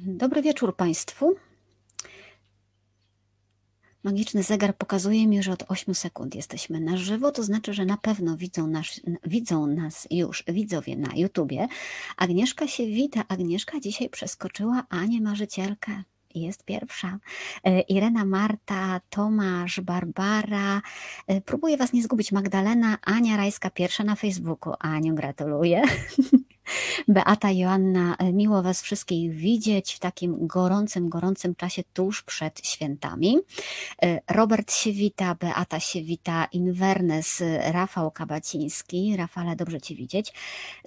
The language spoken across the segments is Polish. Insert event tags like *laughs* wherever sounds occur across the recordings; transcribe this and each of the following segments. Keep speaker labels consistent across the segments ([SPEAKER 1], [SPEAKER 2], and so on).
[SPEAKER 1] Dobry wieczór Państwu. Magiczny zegar pokazuje mi, że od 8 sekund jesteśmy na żywo, to znaczy, że na pewno widzą nas, widzą nas już widzowie na YouTubie. Agnieszka się wita. Agnieszka dzisiaj przeskoczyła Anię Marzycielkę. Jest pierwsza. E, Irena, Marta, Tomasz, Barbara. E, próbuję Was nie zgubić. Magdalena, Ania Rajska pierwsza na Facebooku. Aniu, gratuluję. *laughs* Beata, Joanna, e, miło Was wszystkich widzieć w takim gorącym, gorącym czasie tuż przed świętami. Robert się wita, Beata się wita, Invernes, Rafał Kabaciński. Rafale, dobrze Cię widzieć.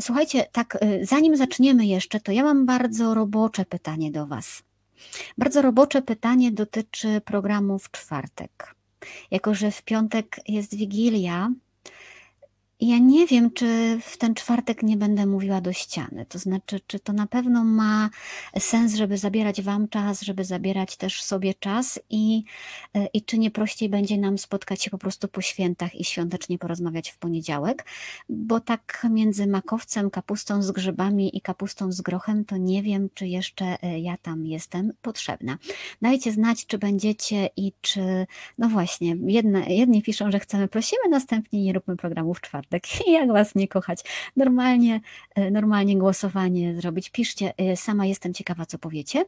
[SPEAKER 1] Słuchajcie, tak zanim zaczniemy jeszcze, to ja mam bardzo robocze pytanie do Was. Bardzo robocze pytanie dotyczy programu w czwartek. Jako, że w piątek jest Wigilia, ja nie wiem, czy w ten czwartek nie będę mówiła do ściany. To znaczy, czy to na pewno ma sens, żeby zabierać Wam czas, żeby zabierać też sobie czas i, i czy nie prościej będzie nam spotkać się po prostu po świętach i świątecznie porozmawiać w poniedziałek, bo tak między makowcem, kapustą z grzybami i kapustą z grochem, to nie wiem, czy jeszcze e, ja tam jestem potrzebna. Dajcie znać, czy będziecie i czy, no właśnie, jedne, jedni piszą, że chcemy, prosimy, następnie nie róbmy programu w tak *laughs* jak was nie kochać. Normalnie, e, normalnie głosowanie zrobić. Piszcie, e, sama jestem ciekawa, co powiecie.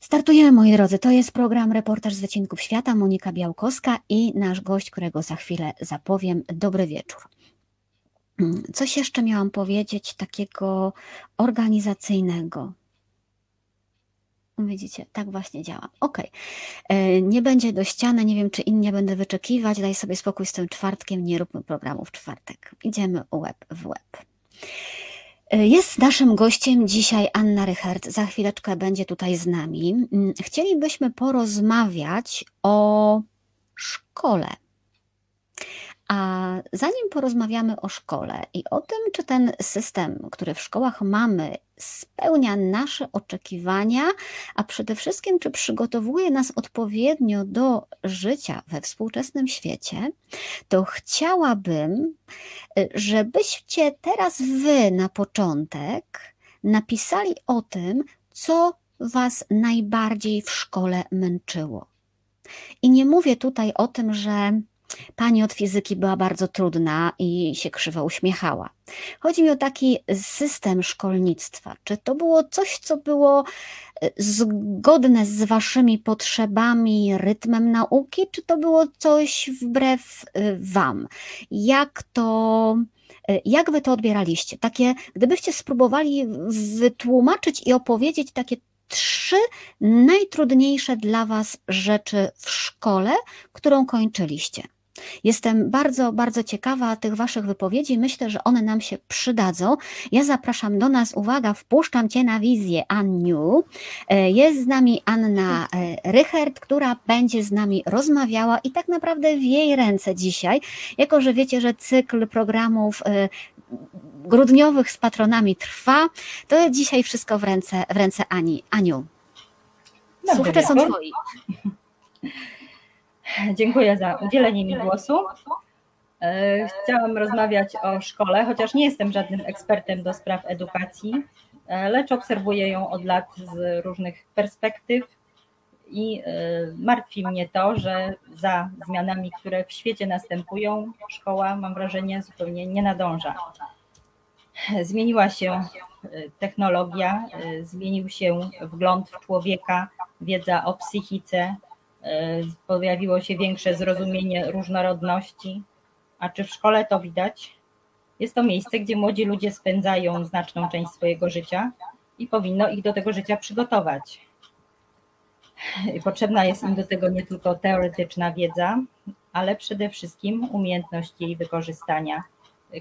[SPEAKER 1] Startujemy, moi drodzy. To jest program Reportaż z Wycinków Świata, Monika Białkowska i nasz gość, którego za chwilę zapowiem. Dobry wieczór. Mm, coś jeszcze miałam powiedzieć takiego organizacyjnego. Widzicie, tak właśnie działa. Ok. E, nie będzie do ściany, nie wiem, czy inni będę wyczekiwać. Daj sobie spokój z tym czwartkiem, nie róbmy programu w czwartek. Idziemy web w web. E, jest naszym gościem dzisiaj Anna Rychert. Za chwileczkę będzie tutaj z nami. Mm, chcielibyśmy porozmawiać o szkole. A zanim porozmawiamy o szkole i o tym, czy ten system, który w szkołach mamy, spełnia nasze oczekiwania, a przede wszystkim, czy przygotowuje nas odpowiednio do życia we współczesnym świecie, to chciałabym, żebyście teraz wy na początek napisali o tym, co was najbardziej w szkole męczyło. I nie mówię tutaj o tym, że Pani od fizyki była bardzo trudna i się krzywo uśmiechała. Chodzi mi o taki system szkolnictwa. Czy to było coś, co było e, zgodne z Waszymi potrzebami, rytmem nauki, czy to było coś wbrew e, Wam? Jak to. E, jak wy to odbieraliście? Takie, gdybyście spróbowali wytłumaczyć i opowiedzieć takie trzy najtrudniejsze dla Was rzeczy w szkole, którą kończyliście. Jestem bardzo, bardzo ciekawa tych Waszych wypowiedzi. Myślę, że one nam się przydadzą. Ja zapraszam do nas, uwaga, wpuszczam Cię na wizję, Anniu. E, jest z nami Anna e, Rychert, która będzie z nami rozmawiała i tak naprawdę w jej ręce dzisiaj, jako że wiecie, że cykl programów e, grudniowych z patronami trwa, to dzisiaj wszystko w ręce, w ręce Ani. Aniu. Słuchacze są Twoi.
[SPEAKER 2] Dziękuję za udzielenie mi głosu. E, chciałam rozmawiać o szkole, chociaż nie jestem żadnym ekspertem do spraw edukacji, e, lecz obserwuję ją od lat z różnych perspektyw i e, martwi mnie to, że za zmianami, które w świecie następują, szkoła, mam wrażenie, zupełnie nie nadąża. Zmieniła się technologia, zmienił się wgląd w człowieka, wiedza o psychice, pojawiło się większe zrozumienie różnorodności. A czy w szkole to widać? Jest to miejsce, gdzie młodzi ludzie spędzają znaczną część swojego życia i powinno ich do tego życia przygotować. Potrzebna jest im do tego nie tylko teoretyczna wiedza, ale przede wszystkim umiejętność jej wykorzystania,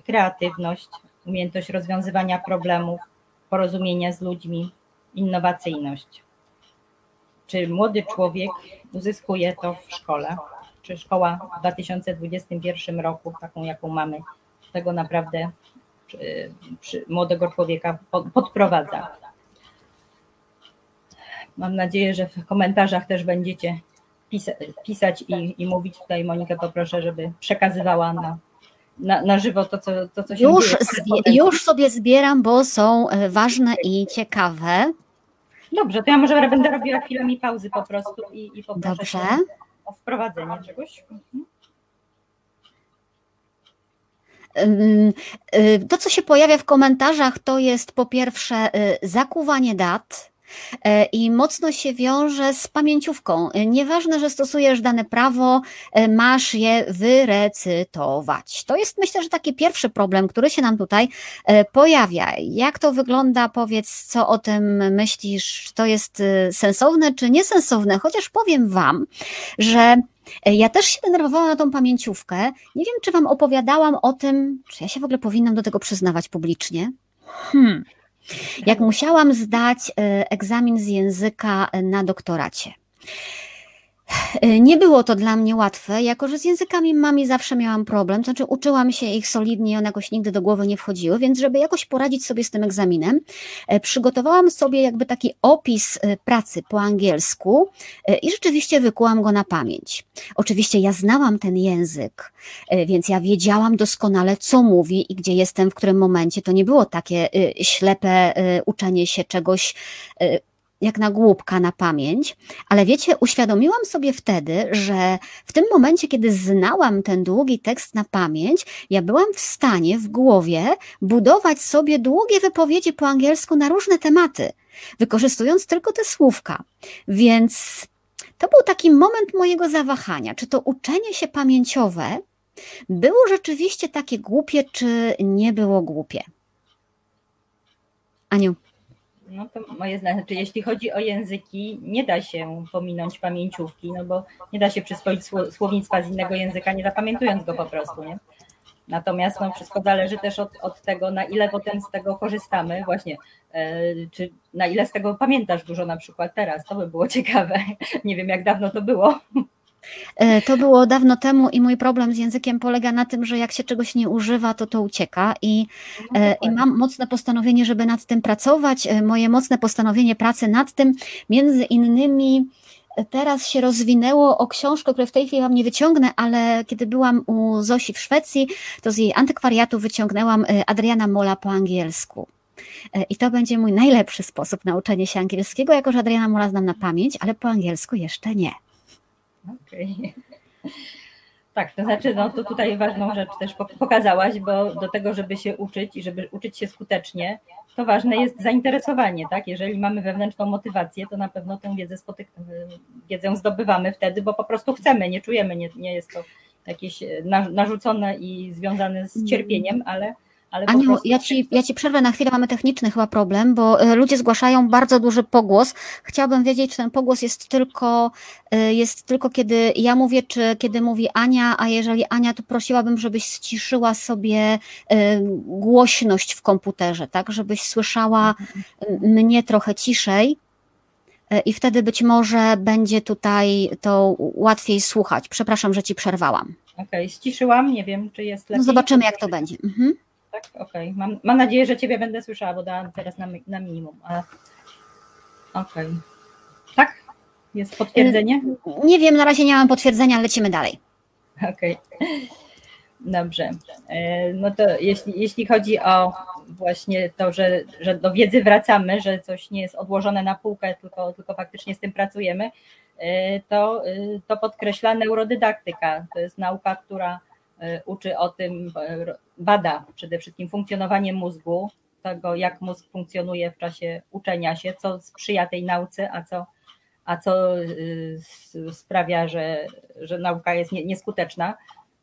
[SPEAKER 2] kreatywność, umiejętność rozwiązywania problemów, porozumienia z ludźmi, innowacyjność. Czy młody człowiek uzyskuje to w szkole? Czy szkoła w 2021 roku, taką jaką mamy, tego naprawdę przy, przy młodego człowieka podprowadza? Mam nadzieję, że w komentarzach też będziecie pisa pisać i, i mówić. Tutaj Monikę poproszę, żeby przekazywała na, na, na żywo to, co, to, co się
[SPEAKER 1] już, już sobie zbieram, bo są e, ważne i ciekawe.
[SPEAKER 2] Dobrze, to ja może będę robiła chwilami pauzy po prostu i, i poproszę
[SPEAKER 1] Dobrze.
[SPEAKER 2] o wprowadzenie czegoś. Mhm.
[SPEAKER 1] Y, To, co się pojawia w komentarzach, to jest po pierwsze y, zakuwanie dat. Y, I mocno się wiąże z pamięciówką. Y, Nieważne, że stosujesz dane prawo, y, masz je wyrecytować. To jest myślę, że taki pierwszy problem, który się nam tutaj pojawia. Jak to wygląda? Powiedz, co o tym myślisz? Czy to jest sensowne, czy niesensowne? Chociaż powiem Wam, że E, Ja też się denerwowałam na tą pamięciówkę. Nie wiem, czy Wam opowiadałam o tym, czy ja się w ogóle powinnam do tego przyznawać publicznie. Hmm. Jak musiałam zdać e, egzamin z języka e, na doktoracie. E, Nie było to dla mnie łatwe, jako że z językami mami zawsze miałam problem, to znaczy uczyłam się ich solidnie, one jakoś nigdy do głowy nie wchodziły, więc żeby jakoś poradzić sobie z tym egzaminem, e, przygotowałam sobie jakby taki opis e, pracy po angielsku i rzeczywiście wykułam go na pamięć. Oczywiście ja znałam ten język, więc ja wiedziałam doskonale, co mówi i gdzie jestem, w którym momencie. To nie było takie ślepe uczenie się czegoś jak na głupka na pamięć, ale wiecie, uświadomiłam sobie wtedy, że w tym momencie, kiedy znałam ten długi tekst na pamięć, ja byłam w stanie w głowie budować sobie długie wypowiedzi po angielsku na różne tematy, wykorzystując tylko te słówka. Więc to był taki moment mojego zawahania, czy to uczenie się pamięciowe było rzeczywiście takie głupie, czy nie było głupie. Aniu.
[SPEAKER 2] No to moje zdanie, znaczy jeśli chodzi o języki, nie da się pominąć pamięciówki, no bo nie da się przyswoić sło- słownictwa z innego języka, nie zapamiętując go po prostu, nie? Natomiast no, wszystko zależy też od, od tego, na ile potem z tego korzystamy, właśnie, e, czy na ile z tego pamiętasz dużo na przykład teraz, to by było ciekawe. *laughs* Nie wiem, jak dawno to było.
[SPEAKER 1] E, To było dawno temu i mój problem z językiem polega na tym, że jak się czegoś nie używa, to to ucieka i,
[SPEAKER 2] No,
[SPEAKER 1] e, i mam mocne postanowienie, żeby nad tym pracować. E, Moje mocne postanowienie pracy nad tym, między innymi teraz się rozwinęło o książkę, której w tej chwili Wam nie wyciągnę, ale kiedy byłam u Zosi w Szwecji, to z jej antykwariatu wyciągnęłam Adriana Mola po angielsku. I to będzie mój najlepszy sposób na uczenie się angielskiego, jako że Adriana Mola znam na pamięć, ale po angielsku jeszcze nie.
[SPEAKER 2] Okej. *laughs* Tak, to znaczy, no to tutaj ważną rzecz też pok- pokazałaś, bo do tego, żeby się uczyć i żeby uczyć się skutecznie, to ważne jest zainteresowanie, tak? Jeżeli mamy wewnętrzną motywację, to na pewno tę wiedzę, spotyk- wiedzę zdobywamy wtedy, bo po prostu chcemy, nie czujemy, nie, nie jest to jakieś na- narzucone i związane z cierpieniem, ale,
[SPEAKER 1] Aniu,
[SPEAKER 2] prostu...
[SPEAKER 1] ja ci, ja ci przerwę na chwilę, mamy techniczny chyba problem, bo e, ludzie zgłaszają bardzo duży pogłos. Chciałabym wiedzieć, czy ten pogłos jest tylko, e, jest tylko kiedy ja mówię, czy kiedy mówi Ania, a jeżeli Ania, to prosiłabym, żebyś ściszyła sobie e, głośność w komputerze, tak, żebyś słyszała mnie trochę ciszej. I wtedy być może będzie tutaj to łatwiej słuchać. Przepraszam, że ci przerwałam.
[SPEAKER 2] Okej, ściszyłam, nie wiem, czy jest lepiej.
[SPEAKER 1] No zobaczymy, jak to będzie. Mhm.
[SPEAKER 2] Tak, okej. Mam, mam nadzieję, że Ciebie będę słyszała, bo dałam teraz na, na minimum. ale- Okej. Tak? Jest potwierdzenie?
[SPEAKER 1] Nie wiem, na razie nie mam potwierdzenia, lecimy dalej.
[SPEAKER 2] Okej. Dobrze. E, No to jeśli, jeśli chodzi o właśnie to, że, że do wiedzy wracamy, że coś nie jest odłożone na półkę, tylko, tylko faktycznie z tym pracujemy, e, to, e, to podkreśla neurodydaktyka. To jest nauka, która uczy o tym, bada przede wszystkim funkcjonowanie mózgu, tego jak mózg funkcjonuje w czasie uczenia się, co sprzyja tej nauce, a co, a co y, sprawia, że, że nauka jest nie- nieskuteczna.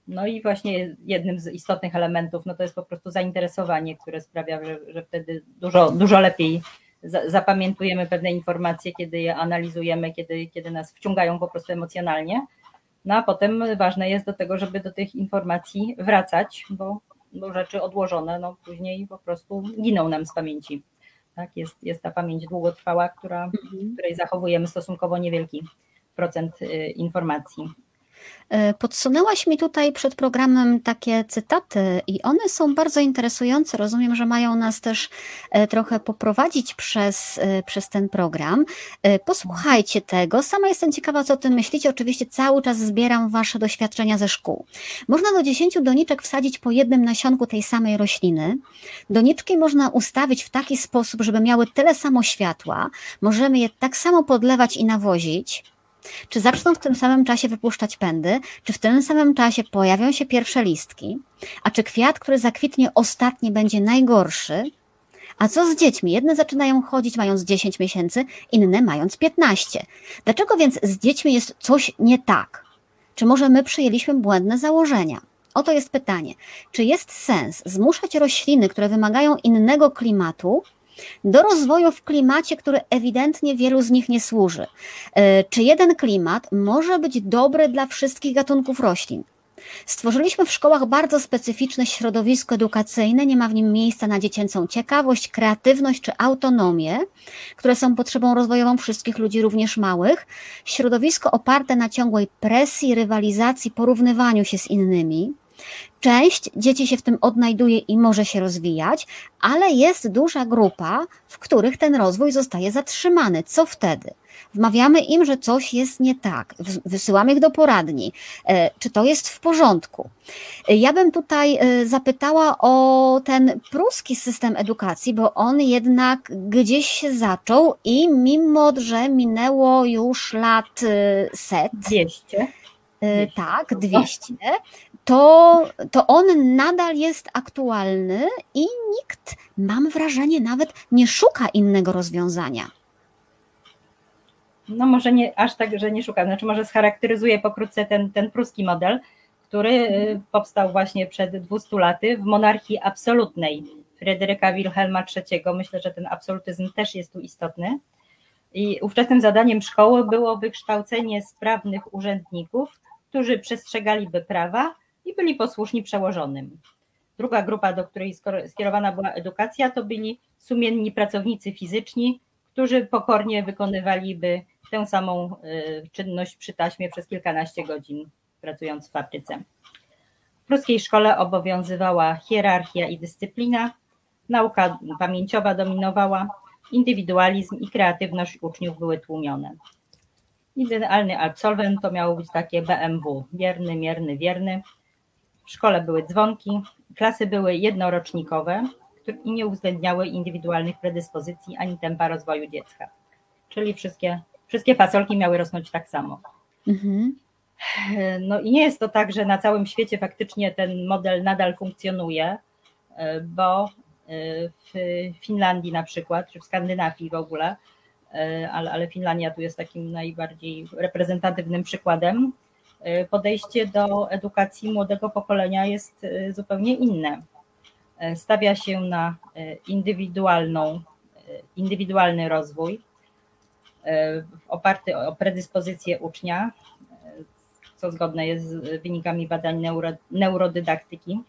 [SPEAKER 2] No i właśnie jednym z istotnych elementów no to jest po prostu zainteresowanie, które sprawia, że, że wtedy dużo, dużo lepiej za- zapamiętujemy pewne informacje, kiedy je analizujemy, kiedy, kiedy nas wciągają po prostu emocjonalnie. No a potem ważne jest do tego, żeby do tych informacji wracać, bo, bo rzeczy odłożone no później po prostu giną nam z pamięci. Tak, jest, jest ta pamięć długotrwała, która, w której zachowujemy stosunkowo niewielki procent y, informacji.
[SPEAKER 1] E, podsunęłaś mi tutaj przed programem takie cytaty i one są bardzo interesujące. Rozumiem, że mają nas też e, trochę poprowadzić przez, e, przez ten program. Posłuchajcie tego. Sama jestem ciekawa, co o tym myślicie. Oczywiście cały czas zbieram Wasze doświadczenia ze szkół. Można do 10 doniczek wsadzić po jednym nasionku tej samej rośliny. Doniczki można ustawić w taki sposób, żeby miały tyle samo światła. Możemy je tak samo podlewać i nawozić czy zaczną w tym samym czasie wypuszczać pędy? Czy w tym samym czasie pojawią się pierwsze listki? A czy kwiat, który zakwitnie ostatni, będzie najgorszy? A co z dziećmi? Jedne zaczynają chodzić mając 10 miesięcy, inne mając 15. Dlaczego więc z dziećmi jest coś nie tak? Czy może my przyjęliśmy błędne założenia? Oto jest pytanie. Czy jest sens zmuszać rośliny, które wymagają innego klimatu, do rozwoju w klimacie, który ewidentnie wielu z nich nie służy. E, czy jeden klimat może być dobry dla wszystkich gatunków roślin? Stworzyliśmy w szkołach bardzo specyficzne środowisko edukacyjne, nie ma w nim miejsca na dziecięcą ciekawość, kreatywność czy autonomię, które są potrzebą rozwojową wszystkich ludzi, również małych. Środowisko oparte na ciągłej presji, rywalizacji, porównywaniu się z innymi. Część dzieci się w tym odnajduje i może się rozwijać, ale jest duża grupa, w których ten rozwój zostaje zatrzymany. Co wtedy? Wmawiamy im, że coś jest nie tak, wysyłamy ich do poradni. E, czy to jest w porządku? Ja bym tutaj e, zapytała o ten pruski system edukacji, bo on jednak gdzieś się zaczął i mimo, że minęło już lat e, set.
[SPEAKER 2] 200.
[SPEAKER 1] Tak, 200 to, to on nadal jest aktualny i nikt, mam wrażenie, nawet nie szuka innego rozwiązania.
[SPEAKER 2] No może nie aż tak, że nie szuka, znaczy może scharakteryzuje pokrótce ten, ten pruski model, który y, powstał właśnie przed 200 laty w monarchii absolutnej Fryderyka Wilhelma III. Myślę, że ten absolutyzm też jest tu istotny. I ówczesnym zadaniem szkoły było wykształcenie sprawnych urzędników, którzy przestrzegaliby prawa i byli posłuszni przełożonym. Druga grupa, do której skierowana była edukacja, to byli sumienni pracownicy fizyczni, którzy pokornie wykonywaliby tę samą y, czynność przy taśmie przez kilkanaście godzin, pracując w fabryce. W pruskiej szkole obowiązywała hierarchia i dyscyplina, nauka pamięciowa dominowała, indywidualizm i kreatywność uczniów były tłumione. Idealny absolwent to miało być takie BMW, wierny, mierny, wierny, w szkole były dzwonki, klasy były jednorocznikowe i nie uwzględniały indywidualnych predyspozycji ani tempa rozwoju dziecka. Czyli wszystkie, wszystkie fasolki miały rosnąć tak samo. Mhm. No i nie jest to tak, że na całym świecie faktycznie ten model nadal funkcjonuje, bo w Finlandii na przykład, czy w Skandynawii w ogóle, ale, ale Finlandia tu jest takim najbardziej reprezentatywnym przykładem, podejście do edukacji młodego pokolenia jest y, zupełnie inne. Y, stawia się na indywidualną, indywidualny rozwój oparty o predyspozycje ucznia, co zgodne jest z wynikami badań neuro, neurodydaktyki.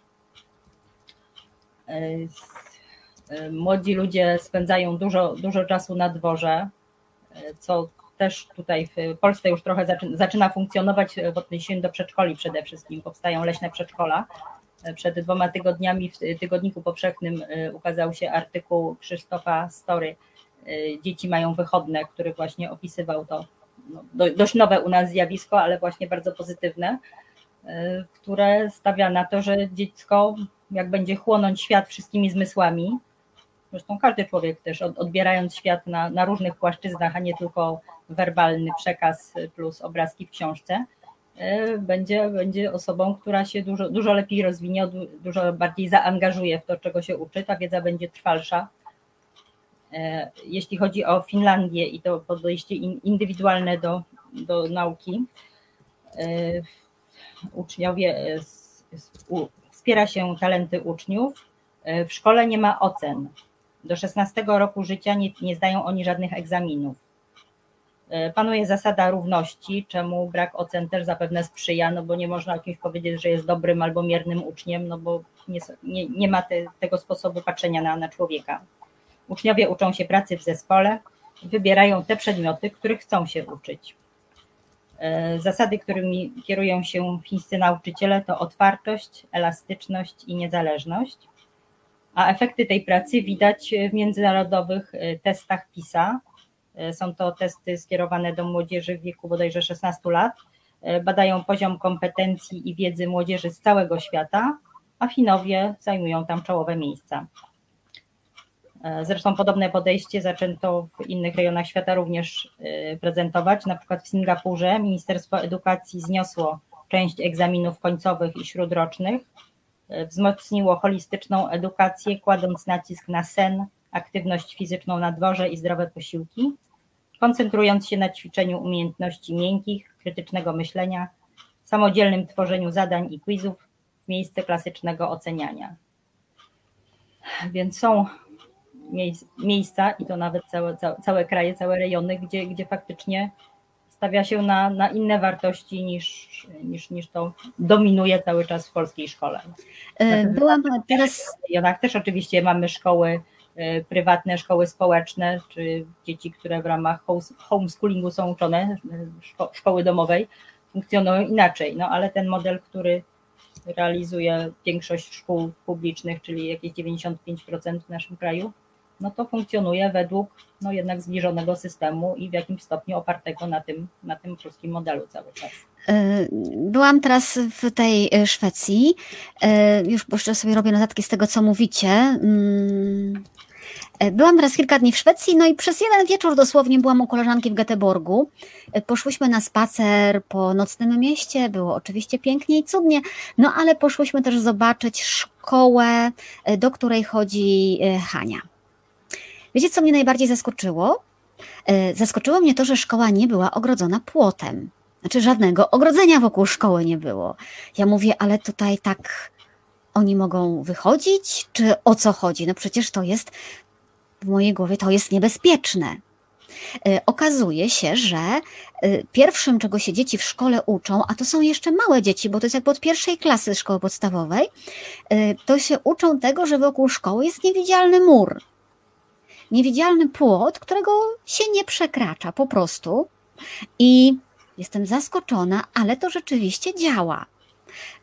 [SPEAKER 2] Młodzi ludzie spędzają dużo, dużo czasu na dworze, co też tutaj w Polsce już trochę zaczyna funkcjonować w odniesieniu do przedszkoli przede wszystkim. Powstają leśne przedszkola. Przed dwoma tygodniami w Tygodniku Powszechnym y, ukazał się artykuł Krzysztofa Story Dzieci mają wychodne, który właśnie opisywał to no, dość nowe u nas zjawisko, ale właśnie bardzo pozytywne, które stawia na to, że dziecko jak będzie chłonąć świat wszystkimi zmysłami, zresztą każdy człowiek też odbierając świat na, na różnych płaszczyznach, a nie tylko werbalny przekaz plus obrazki w książce, e, będzie, będzie osobą, która się dużo, dużo lepiej rozwinie, dużo bardziej zaangażuje w to, czego się uczy, ta wiedza będzie trwalsza. E, jeśli chodzi o Finlandię i to podejście indywidualne do, do nauki, e, uczniowie wspiera się talenty uczniów. W szkole nie ma ocen. Do 16 roku życia nie, nie zdają oni żadnych egzaminów E, panuje zasada równości, czemu brak ocen też zapewne sprzyja, no bo nie można o kimś powiedzieć, że jest dobrym albo miernym uczniem, no bo nie, nie, nie ma te, tego sposobu patrzenia na, na człowieka. Uczniowie uczą się pracy w zespole, wybierają te przedmioty, których chcą się uczyć. Zasady, którymi kierują się chińscy nauczyciele, to otwartość, elastyczność i niezależność. A efekty tej pracy widać w międzynarodowych testach PISA. Są to testy skierowane do młodzieży w wieku bodajże 16 lat. Badają poziom kompetencji i wiedzy młodzieży z całego świata, a Finowie zajmują tam czołowe miejsca. E, zresztą podobne podejście zaczęto w innych rejonach świata również e, prezentować. Na przykład w Singapurze Ministerstwo Edukacji zniosło część egzaminów końcowych i śródrocznych, e, wzmocniło holistyczną edukację, kładąc nacisk na sen, aktywność fizyczną na dworze i zdrowe posiłki, koncentrując się na ćwiczeniu umiejętności miękkich, krytycznego myślenia, samodzielnym tworzeniu zadań i quizów w miejsce klasycznego oceniania. Więc są miejsca i to nawet całe, całe, całe kraje, całe rejony, gdzie, gdzie faktycznie stawia się na, na inne wartości niż, niż, niż to dominuje cały czas w polskiej szkole.
[SPEAKER 1] E, byłam teraz.
[SPEAKER 2] W też oczywiście mamy szkoły e, prywatne, szkoły społeczne, czy dzieci, które w ramach homeschoolingu są uczone, e, szkoły domowej, funkcjonują inaczej, no ale ten model, który realizuje większość szkół publicznych, czyli jakieś 95% w naszym kraju, no to funkcjonuje według no jednak zbliżonego systemu i w jakimś stopniu opartego na tym, na tym pruskim modelu cały czas.
[SPEAKER 1] E, byłam teraz w tej e, Szwecji. E, już jeszcze sobie robię notatki z tego, co mówicie. Mm, byłam teraz kilka dni w Szwecji, no i przez jeden wieczór dosłownie byłam u koleżanki w Göteborgu. Poszłyśmy na spacer po nocnym mieście, było oczywiście pięknie i cudnie, no ale poszłyśmy też zobaczyć szkołę, do której chodzi Hania. Wiecie, co mnie najbardziej zaskoczyło? E, zaskoczyło mnie to, że szkoła nie była ogrodzona płotem. Znaczy, żadnego ogrodzenia wokół szkoły nie było. Ja mówię, ale tutaj tak oni mogą wychodzić, czy o co chodzi? No przecież to jest, w mojej głowie to jest niebezpieczne. E, okazuje się, że e, pierwszym, czego się dzieci w szkole uczą, a to są jeszcze małe dzieci, bo to jest jakby od pierwszej klasy szkoły podstawowej, to się uczą tego, że wokół szkoły jest niewidzialny mur niewidzialny płot, którego się nie przekracza po prostu. I jestem zaskoczona, ale to rzeczywiście działa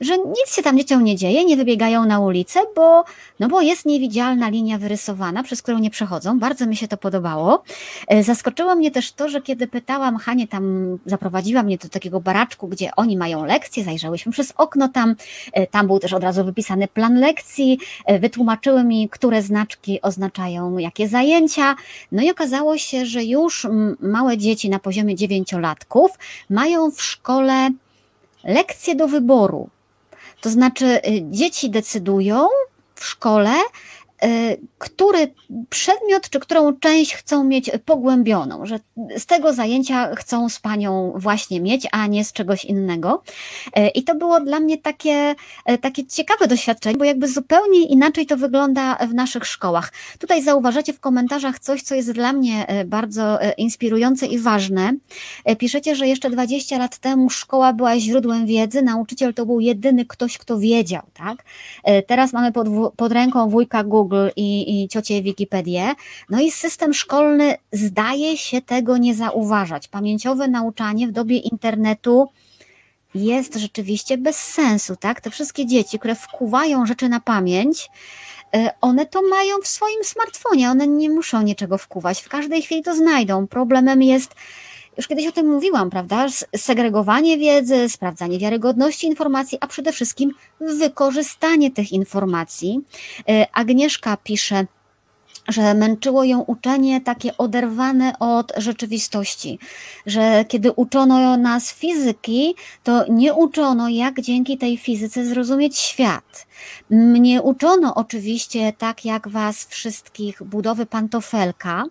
[SPEAKER 1] że nic się tam dzieciom nie dzieje, nie wybiegają na ulicę, bo, no bo jest niewidzialna linia wyrysowana, przez którą nie przechodzą. Bardzo mi się to podobało. E, zaskoczyło mnie też to, że kiedy pytałam Hanie, tam zaprowadziła mnie do takiego baraczku, gdzie oni mają lekcje, zajrzałyśmy przez okno tam, e, tam był też od razu wypisany plan lekcji, e, wytłumaczyły mi, które znaczki oznaczają jakie zajęcia. No i okazało się, że już małe dzieci na poziomie dziewięciolatków mają w szkole lekcje do wyboru. To znaczy, y, dzieci decydują w szkole, który przedmiot czy którą część chcą mieć pogłębioną, że z tego zajęcia chcą z panią właśnie mieć, a nie z czegoś innego. Y, I to było dla mnie takie, y, takie ciekawe doświadczenie, bo jakby zupełnie inaczej to wygląda w naszych szkołach. Tutaj zauważacie w komentarzach coś, co jest dla mnie bardzo inspirujące i ważne. Piszecie, że jeszcze 20 lat temu szkoła była źródłem wiedzy, nauczyciel to był jedyny ktoś, kto wiedział, tak? Teraz mamy pod, pod ręką wujka Google, Google i, i ciocię Wikipedię. No i system szkolny zdaje się tego nie zauważać. Pamięciowe nauczanie w dobie internetu jest rzeczywiście bez sensu, tak? Te wszystkie dzieci, które wkuwają rzeczy na pamięć, e, one to mają w swoim smartfonie, one nie muszą niczego wkuwać, w każdej chwili to znajdą. Problemem jest, już kiedyś o tym mówiłam, prawda? Segregowanie wiedzy, sprawdzanie wiarygodności informacji, a przede wszystkim wykorzystanie tych informacji. E, Agnieszka pisze, że męczyło ją uczenie takie oderwane od rzeczywistości, że kiedy uczono nas fizyki, to nie uczono, jak dzięki tej fizyce zrozumieć świat. Mnie uczono oczywiście, tak jak was wszystkich, budowy pantofelka,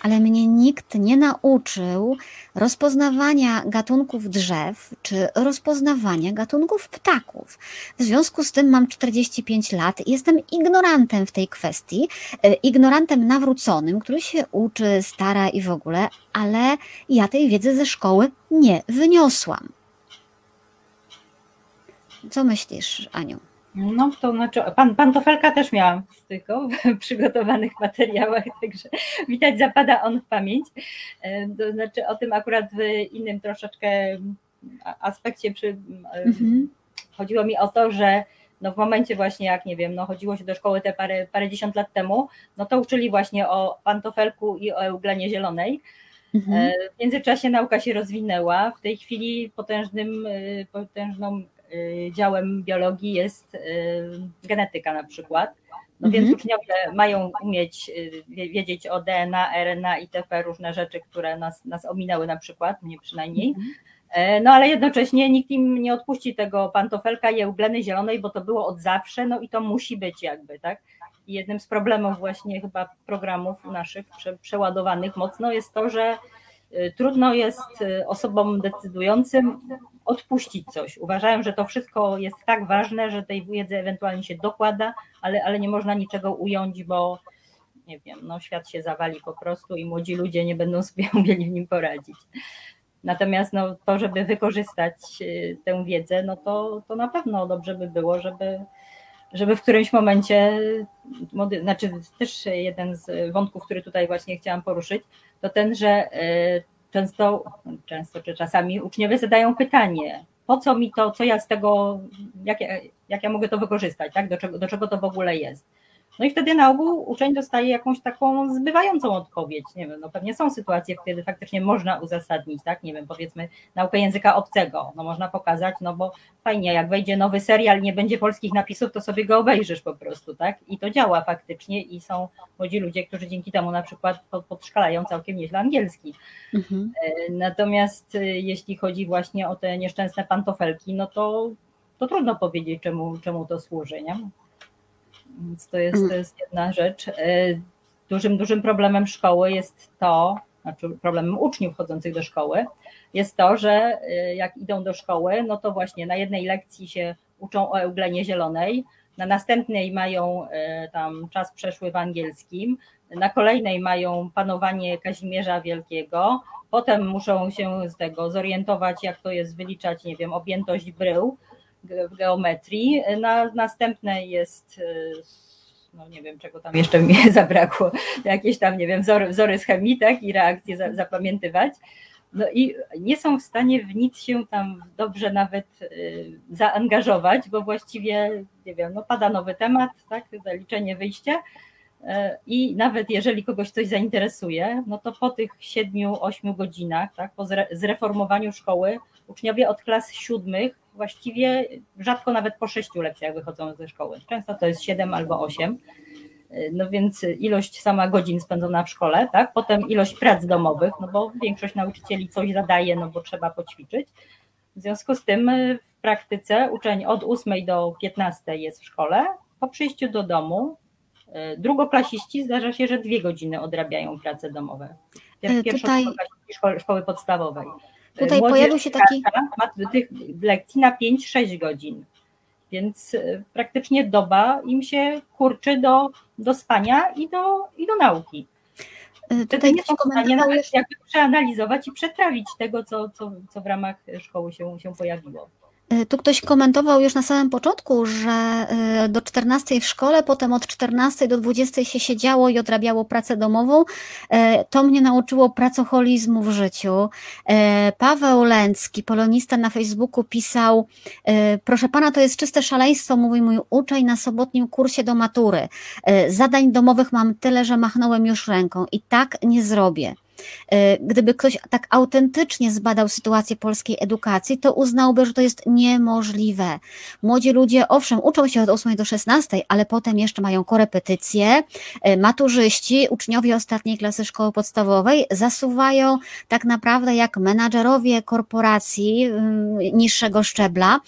[SPEAKER 1] ale mnie nikt nie nauczył rozpoznawania gatunków drzew czy rozpoznawania gatunków ptaków. W związku z tym mam 45 lat i jestem ignorantem w tej kwestii, e, ignorantem nawróconym, który się uczy, stara i w ogóle, ale ja tej wiedzy ze szkoły nie wyniosłam. Co myślisz, Aniu?
[SPEAKER 2] No to znaczy, pan, pantofelka też miałam z tylko w *laughs* przygotowanych materiałach, także widać zapada on w pamięć. E, to znaczy o tym akurat w innym troszeczkę aspekcie przy, mhm. chodziło mi o to, że no w momencie właśnie jak nie wiem, no chodziło się do szkoły te parę, parę dziesiąt lat temu, no to uczyli właśnie o pantofelku i o euglenie zielonej. Mhm. E, w międzyczasie nauka się rozwinęła. W tej chwili potężnym, e, potężną e, działem biologii jest genetyka na przykład. No mhm. więc uczniowie mają umieć wiedzieć o DNA, RNA, itp. różne rzeczy, które nas, nas ominęły na przykład, mnie przynajmniej. Mhm. No ale jednocześnie nikt im nie odpuści tego pantofelka i eugleny zielonej, bo to było od zawsze, no i to musi być jakby, tak? I jednym z problemów właśnie chyba programów naszych prze, przeładowanych mocno jest to, że y, trudno jest y, osobom decydującym odpuścić coś. Uważają, że to wszystko jest tak ważne, że tej wiedzy ewentualnie się dokłada, ale, ale nie można niczego ująć, bo nie wiem, no świat się zawali po prostu i młodzi ludzie nie będą sobie *laughs* umieli w nim poradzić. Natomiast no, to, żeby wykorzystać y, tę wiedzę, no to, to na pewno dobrze by było, żeby żeby w którymś momencie, znaczy też jeden z wątków, który tutaj właśnie chciałam poruszyć, to ten, że e, często, często czy czasami uczniowie zadają pytanie, po co mi to, co ja z tego, jak, jak ja mogę to wykorzystać, tak? do, czego, do czego to w ogóle jest. No i wtedy na ogół uczeń dostaje jakąś taką zbywającą odpowiedź. Nie wiem, no pewnie są sytuacje, kiedy faktycznie można uzasadnić, tak? Nie wiem, powiedzmy naukę języka obcego. No można pokazać, no bo fajnie, jak wejdzie nowy serial, nie będzie polskich napisów, to sobie go obejrzysz po prostu, tak? I to działa faktycznie i są młodzi ludzie, którzy dzięki temu na przykład podszkalają całkiem nieźle angielski. Mhm. E, natomiast e, jeśli chodzi właśnie o te nieszczęsne pantofelki, no to, to trudno powiedzieć, czemu, czemu to służy, nie? Więc to jest, to mm. jest jedna rzecz. E, dużym, dużym problemem szkoły jest to, znaczy problemem uczniów chodzących do szkoły, jest to, że e, jak idą do szkoły, no to właśnie na jednej lekcji się uczą o euglenie zielonej, na następnej mają e, tam czas przeszły w angielskim, na kolejnej mają panowanie Kazimierza Wielkiego, potem muszą się z tego zorientować, jak to jest wyliczać, nie wiem, objętość brył, w geometrii. Na następnej jest e, no nie wiem czego tam jeszcze mi *laughs* zabrakło, jakieś tam, nie wiem, wzory, wzory z chemii, tak, i reakcje za, zapamiętywać. No i nie są w stanie w nic się tam dobrze nawet y, zaangażować, bo właściwie, nie wiem, no pada nowy temat, tak, zaliczenie, wyjście, E, I nawet jeżeli kogoś coś zainteresuje, no to po tych siedmiu, ośmiu godzinach, tak, po zreformowaniu szkoły, uczniowie od klas siódmych właściwie rzadko nawet po sześciu lekcjach wychodzą ze szkoły. Często to jest siedem albo osiem. No więc ilość sama godzin spędzona w szkole, tak? Potem ilość prac domowych, no bo większość nauczycieli coś zadaje, no bo trzeba poćwiczyć. W związku z tym w praktyce uczeń od 8 do 15 jest w szkole, po przyjściu do domu E, drugoklasiści zdarza się, że dwie godziny odrabiają prace domowe.
[SPEAKER 1] E, tutaj...
[SPEAKER 2] Szkoły, szkoły podstawowej.
[SPEAKER 1] E, tutaj Młodzież pojawił się taki.
[SPEAKER 2] Ma tych lekcji na 5-6 godzin. Więc praktycznie doba im się kurczy do, do spania i do, i do nauki. Wtedy tutaj nie są w stanie nawet jakby przeanalizować i przetrawić tego, co, co, co w ramach szkoły się, się pojawiło.
[SPEAKER 1] E, tu ktoś komentował już na samym początku, że e, do 14 w szkole, potem od 14 do 20 się siedziało i odrabiało pracę domową. E, to mnie nauczyło pracoholizmu w życiu. Paweł Lęcki, polonista na Facebooku pisał, proszę pana, to jest czyste szaleństwo, mówi mój uczeń na sobotnim kursie do matury. Zadań domowych mam tyle, że machnąłem już ręką i tak nie zrobię. E, gdyby ktoś tak autentycznie zbadał sytuację polskiej edukacji, to uznałby, że to jest niemożliwe. Młodzi ludzie, owszem, uczą się od 8 do 16, ale potem jeszcze mają korepetycje, e, maturzyści, uczniowie ostatniej klasy szkoły podstawowej zasuwają tak naprawdę jak menadżerowie korporacji mm, niższego szczebla,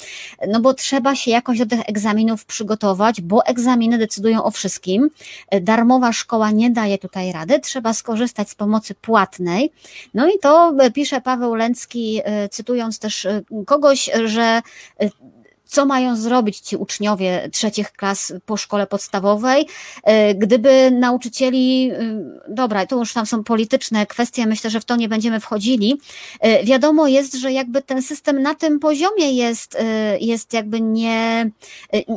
[SPEAKER 1] no bo trzeba się jakoś do tych egzaminów przygotować, bo egzaminy decydują o wszystkim. E, darmowa szkoła nie daje tutaj rady, trzeba skorzystać z pomocy płatnej płatnej. No i to pisze Paweł Lęcki, e, cytując też e, kogoś, że co mają zrobić ci uczniowie trzecich klas po szkole podstawowej, gdyby nauczycieli, dobra, to już tam są polityczne kwestie, myślę, że w to nie będziemy wchodzili. Wiadomo jest, że jakby ten system na tym poziomie jest, jest jakby nie,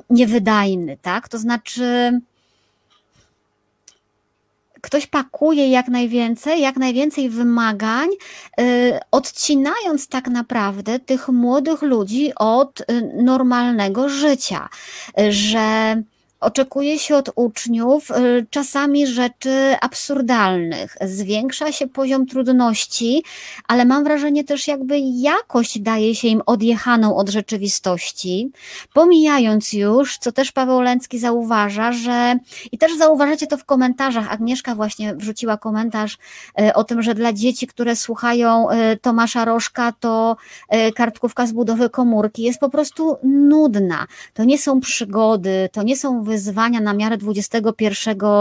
[SPEAKER 1] niewydajny, tak? To znaczy, ktoś pakuje jak najwięcej, jak najwięcej wymagań, y, odcinając tak naprawdę tych młodych ludzi od y, normalnego życia, że Oczekuje się od uczniów y, czasami rzeczy absurdalnych. Zwiększa się poziom trudności, ale mam wrażenie też jakby jakość daje się im odjechaną od rzeczywistości, pomijając już, co też Paweł Lęcki zauważa, że i też zauważacie to w komentarzach. Agnieszka właśnie wrzuciła komentarz y, o tym, że dla dzieci, które słuchają y, Tomasza Rożka, to kartkówka z budowy komórki jest po prostu nudna. To nie są przygody, to nie są wyzwania na miarę XXI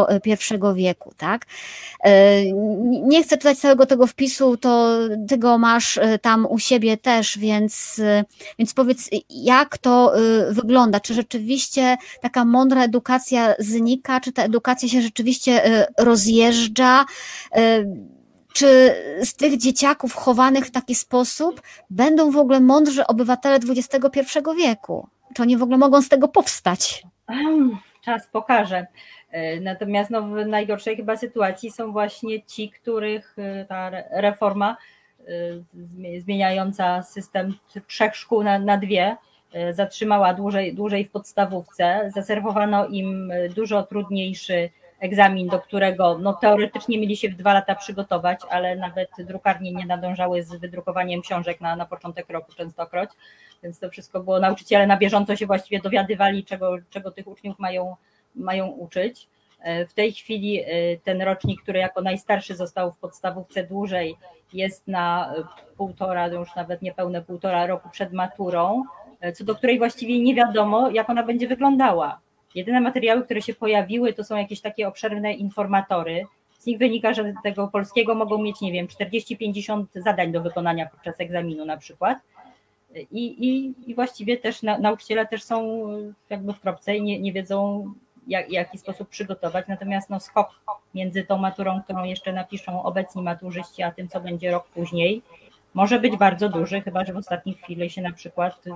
[SPEAKER 1] e, wieku, tak? E, nie chcę czytać całego tego wpisu, to ty go masz e, tam u siebie też, więc, więc powiedz, jak to wygląda? Czy rzeczywiście taka mądra edukacja znika? Czy ta edukacja się rzeczywiście rozjeżdża? czy z tych dzieciaków chowanych w taki sposób będą w ogóle mądrzy obywatele XXI wieku? Czy oni w ogóle mogą z tego powstać?
[SPEAKER 2] Czas pokaże. E, natomiast no, w najgorszej chyba sytuacji są właśnie ci, których e, ta reforma e, zmieniająca system trzech szkół na, na dwie zatrzymała dłużej, dłużej w podstawówce. Zaserwowano im dużo trudniejszy egzamin, do którego no, teoretycznie mieli się w dwa lata przygotować, ale nawet drukarnie nie nadążały z wydrukowaniem książek na, na początek roku częstokroć, więc to wszystko było, nauczyciele na bieżąco się właściwie dowiadywali, czego, czego tych uczniów mają, mają uczyć. E, w tej chwili e, ten rocznik, który jako najstarszy został w podstawówce dłużej, jest na półtora, już nawet niepełne półtora roku przed maturą, e, co do której właściwie nie wiadomo, jak ona będzie wyglądała Jedyne materiały, które się pojawiły, to są jakieś takie obszerne informatory. Z nich wynika, że tego polskiego mogą mieć, nie wiem, 40-50 zadań do wykonania podczas egzaminu na przykład. I, i, i właściwie też na, nauczyciele też są jakby w kropce i nie, nie wiedzą, jak, jaki sposób przygotować. Natomiast no, skok między tą maturą, którą jeszcze napiszą obecni maturzyści, a tym, co będzie rok później, może być bardzo duży, chyba że w ostatniej chwili się na przykład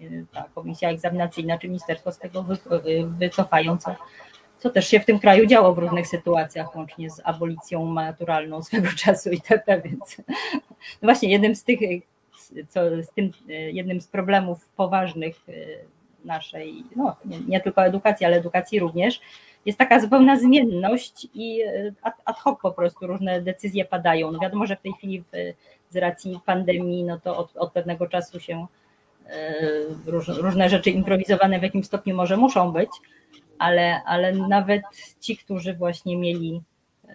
[SPEAKER 2] y, ta komisja egzaminacyjna czy ministerstwo z tego y, wycofają, co, co też się w tym kraju działo w różnych sytuacjach, łącznie z abolicją maturalną swego *laughs* czasu itp. Więc no właśnie jednym z tych, co, z tym, jednym z problemów poważnych y, naszej, no nie, nie tylko edukacji, ale edukacji również, jest taka zupełna zmienność i ad hoc po prostu różne decyzje padają. No wiadomo, że w tej chwili w z racji pandemii, no to od, od pewnego czasu się e, róż, różne rzeczy improwizowane w jakim stopniu może muszą być, ale, ale nawet ci, którzy właśnie mieli, e,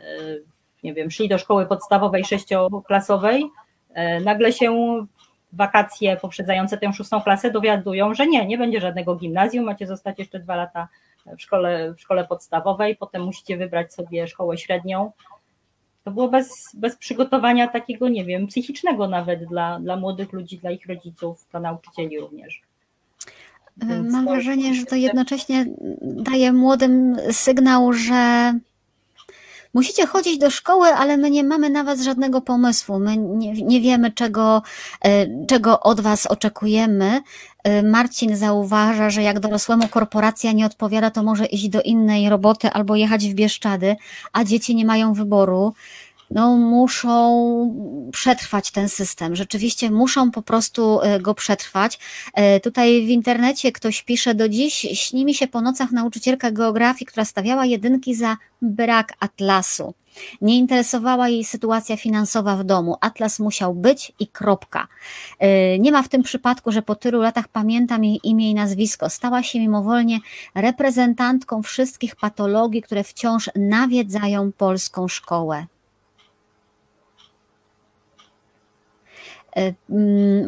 [SPEAKER 2] nie wiem, szli do szkoły podstawowej sześcioklasowej, e, nagle się wakacje poprzedzające tę szóstą klasę dowiadują, że nie, nie będzie żadnego gimnazjum, macie zostać jeszcze dwa lata w szkole, w szkole podstawowej, potem musicie wybrać sobie szkołę średnią, to było bez, bez przygotowania takiego, nie wiem, psychicznego nawet dla, dla młodych ludzi, dla ich rodziców, dla nauczycieli również.
[SPEAKER 1] Więc Mam wrażenie, że to jednocześnie daje młodym sygnał, że musicie chodzić do szkoły, ale my nie mamy na was żadnego pomysłu. My nie, nie wiemy, czego, e, czego od was oczekujemy. E, Marcin zauważa, że jak dorosłemu korporacja nie odpowiada, to może iść do innej roboty albo jechać w Bieszczady, a dzieci nie mają wyboru no, muszą przetrwać ten system. Rzeczywiście muszą po prostu e, go przetrwać. E, tutaj w internecie ktoś pisze do dziś, śni mi się po nocach nauczycielka geografii, która stawiała jedynki za brak atlasu. Nie interesowała jej sytuacja finansowa w domu. Atlas musiał być i kropka. E, nie ma w tym przypadku, że po tylu latach pamiętam jej imię i nazwisko. Stała się mimowolnie reprezentantką wszystkich patologii, które wciąż nawiedzają polską szkołę. E, mm,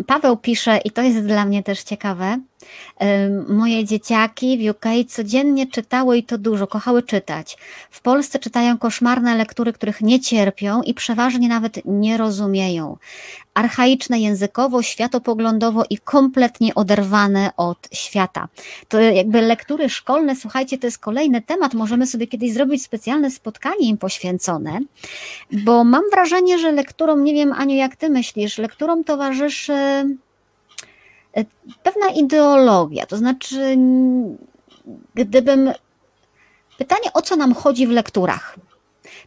[SPEAKER 1] Paweł pisze, i to jest dla mnie też ciekawe, Moje dzieciaki w UK codziennie czytały i to dużo, kochały czytać. W Polsce czytają koszmarne lektury, których nie cierpią i przeważnie nawet nie rozumieją. Archaiczne językowo, światopoglądowo i kompletnie oderwane od świata. To jakby lektury szkolne, słuchajcie, to jest kolejny temat. Możemy sobie kiedyś zrobić specjalne spotkanie im poświęcone, bo mam wrażenie, że lekturom, nie wiem Aniu, jak ty myślisz, lekturom towarzyszy pewna ideologia, to znaczy, gdybym. Pytanie, o co nam chodzi w lekturach?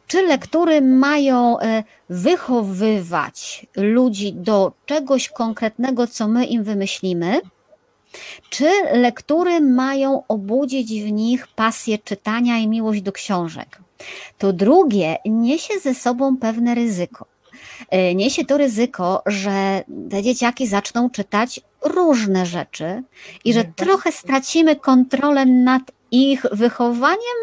[SPEAKER 1] Czy lektury mają e, wychowywać ludzi do czegoś konkretnego, co my im wymyślimy? Czy lektury mają obudzić w nich pasję czytania i miłość do książek? To drugie niesie ze sobą pewne ryzyko. E, niesie to ryzyko, że te dzieciaki zaczną czytać różne rzeczy i że trochę stracimy kontrolę nad ich wychowaniem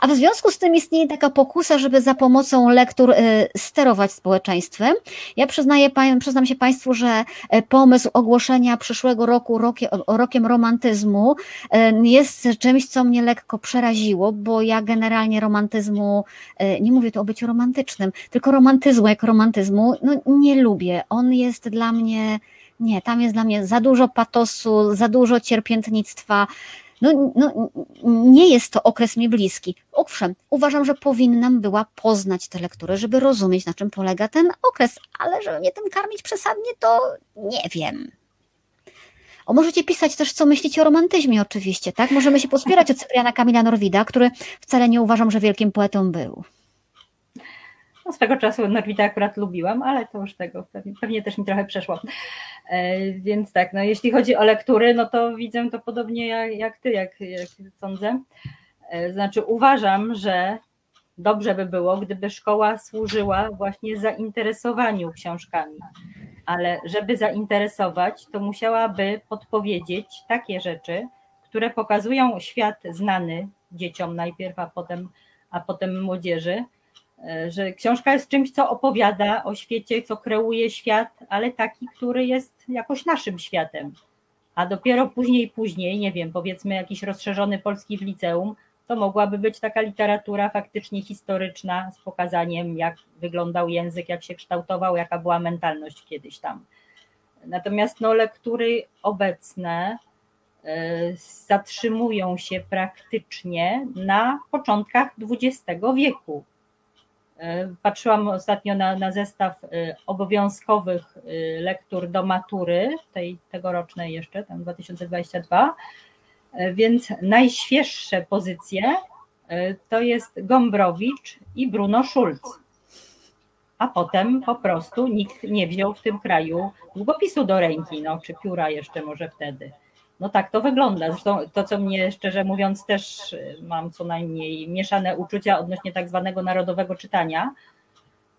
[SPEAKER 1] a w związku z tym istnieje taka pokusa, żeby za pomocą lektur y, sterować społeczeństwem. Ja przyznaję, przyznam się Państwu, że y, pomysł ogłoszenia przyszłego roku rokiem romantyzmu y, jest czymś, co mnie lekko przeraziło, bo ja generalnie romantyzmu, nie mówię tu o byciu romantycznym, tylko romantyzmu jak romantyzmu, no nie lubię. On jest dla mnie nie, tam jest dla mnie za dużo patosu, za dużo cierpiętnictwa, no, no, nie jest to okres mi bliski. Owszem, uważam, że powinnam była poznać te lektury, żeby rozumieć, na czym polega ten okres, ale żeby mnie tym karmić przesadnie, to nie wiem. O, możecie pisać też, co myślicie o romantyzmie, oczywiście, tak? Możemy się pospierać od Cypriana Kamila Norwida, który wcale nie uważam, że wielkim poetą był.
[SPEAKER 2] No, swego czasu Norwida akurat lubiłam, ale to już tego pewnie, pewnie też mi trochę przeszło. E, więc tak, no jeśli chodzi o lektury, no to widzę to podobnie jak, jak ty, jak, jak sądzę. E, znaczy uważam, że dobrze by było, gdyby szkoła służyła właśnie zainteresowaniu książkami. Ale żeby zainteresować, to musiałaby podpowiedzieć takie rzeczy, które pokazują świat znany dzieciom najpierw, a potem, a potem młodzieży, że książka jest czymś, co opowiada o świecie, co kreuje świat, ale taki, który jest jakoś naszym światem. A dopiero później, później, nie wiem, powiedzmy jakiś rozszerzony polski w liceum, to mogłaby być taka literatura faktycznie historyczna z pokazaniem, jak wyglądał język, jak się kształtował, jaka była mentalność kiedyś tam. Natomiast no, lektury obecne e, zatrzymują się praktycznie na początkach XX wieku. E, patrzyłam ostatnio na, na zestaw e, obowiązkowych e, lektur do matury, tej tegorocznej jeszcze, tam 2022, więc najświeższe pozycje to jest Gombrowicz i Bruno Schulz. A potem po prostu nikt nie wziął w tym kraju długopisu do ręki, no, czy pióra jeszcze może wtedy. No tak to wygląda. Zresztą to, co mnie szczerze mówiąc też y, mam co najmniej mieszane uczucia odnośnie tak zwanego narodowego czytania,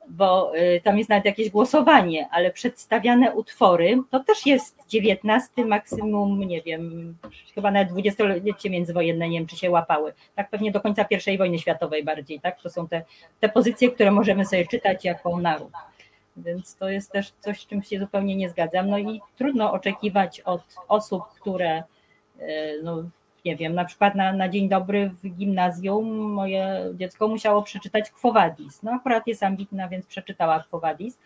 [SPEAKER 2] bo y, tam jest nawet jakieś głosowanie, ale przedstawiane utwory to też jest XIX, maksimum, nie wiem, chyba nawet dwudziestolecie międzywojenne, nie wiem, czy się łapały. Tak pewnie do końca I wojny światowej bardziej, tak? To są te, te pozycje, które możemy sobie czytać jako naród. Więc to jest też coś, z czym się zupełnie nie zgadzam. No i trudno oczekiwać od osób, które, e, no nie wiem, na przykład na, na dzień dobry w gimnazjum moje dziecko musiało przeczytać Quo Vadis. No akurat jest ambitna, więc przeczytała Quo Vadis,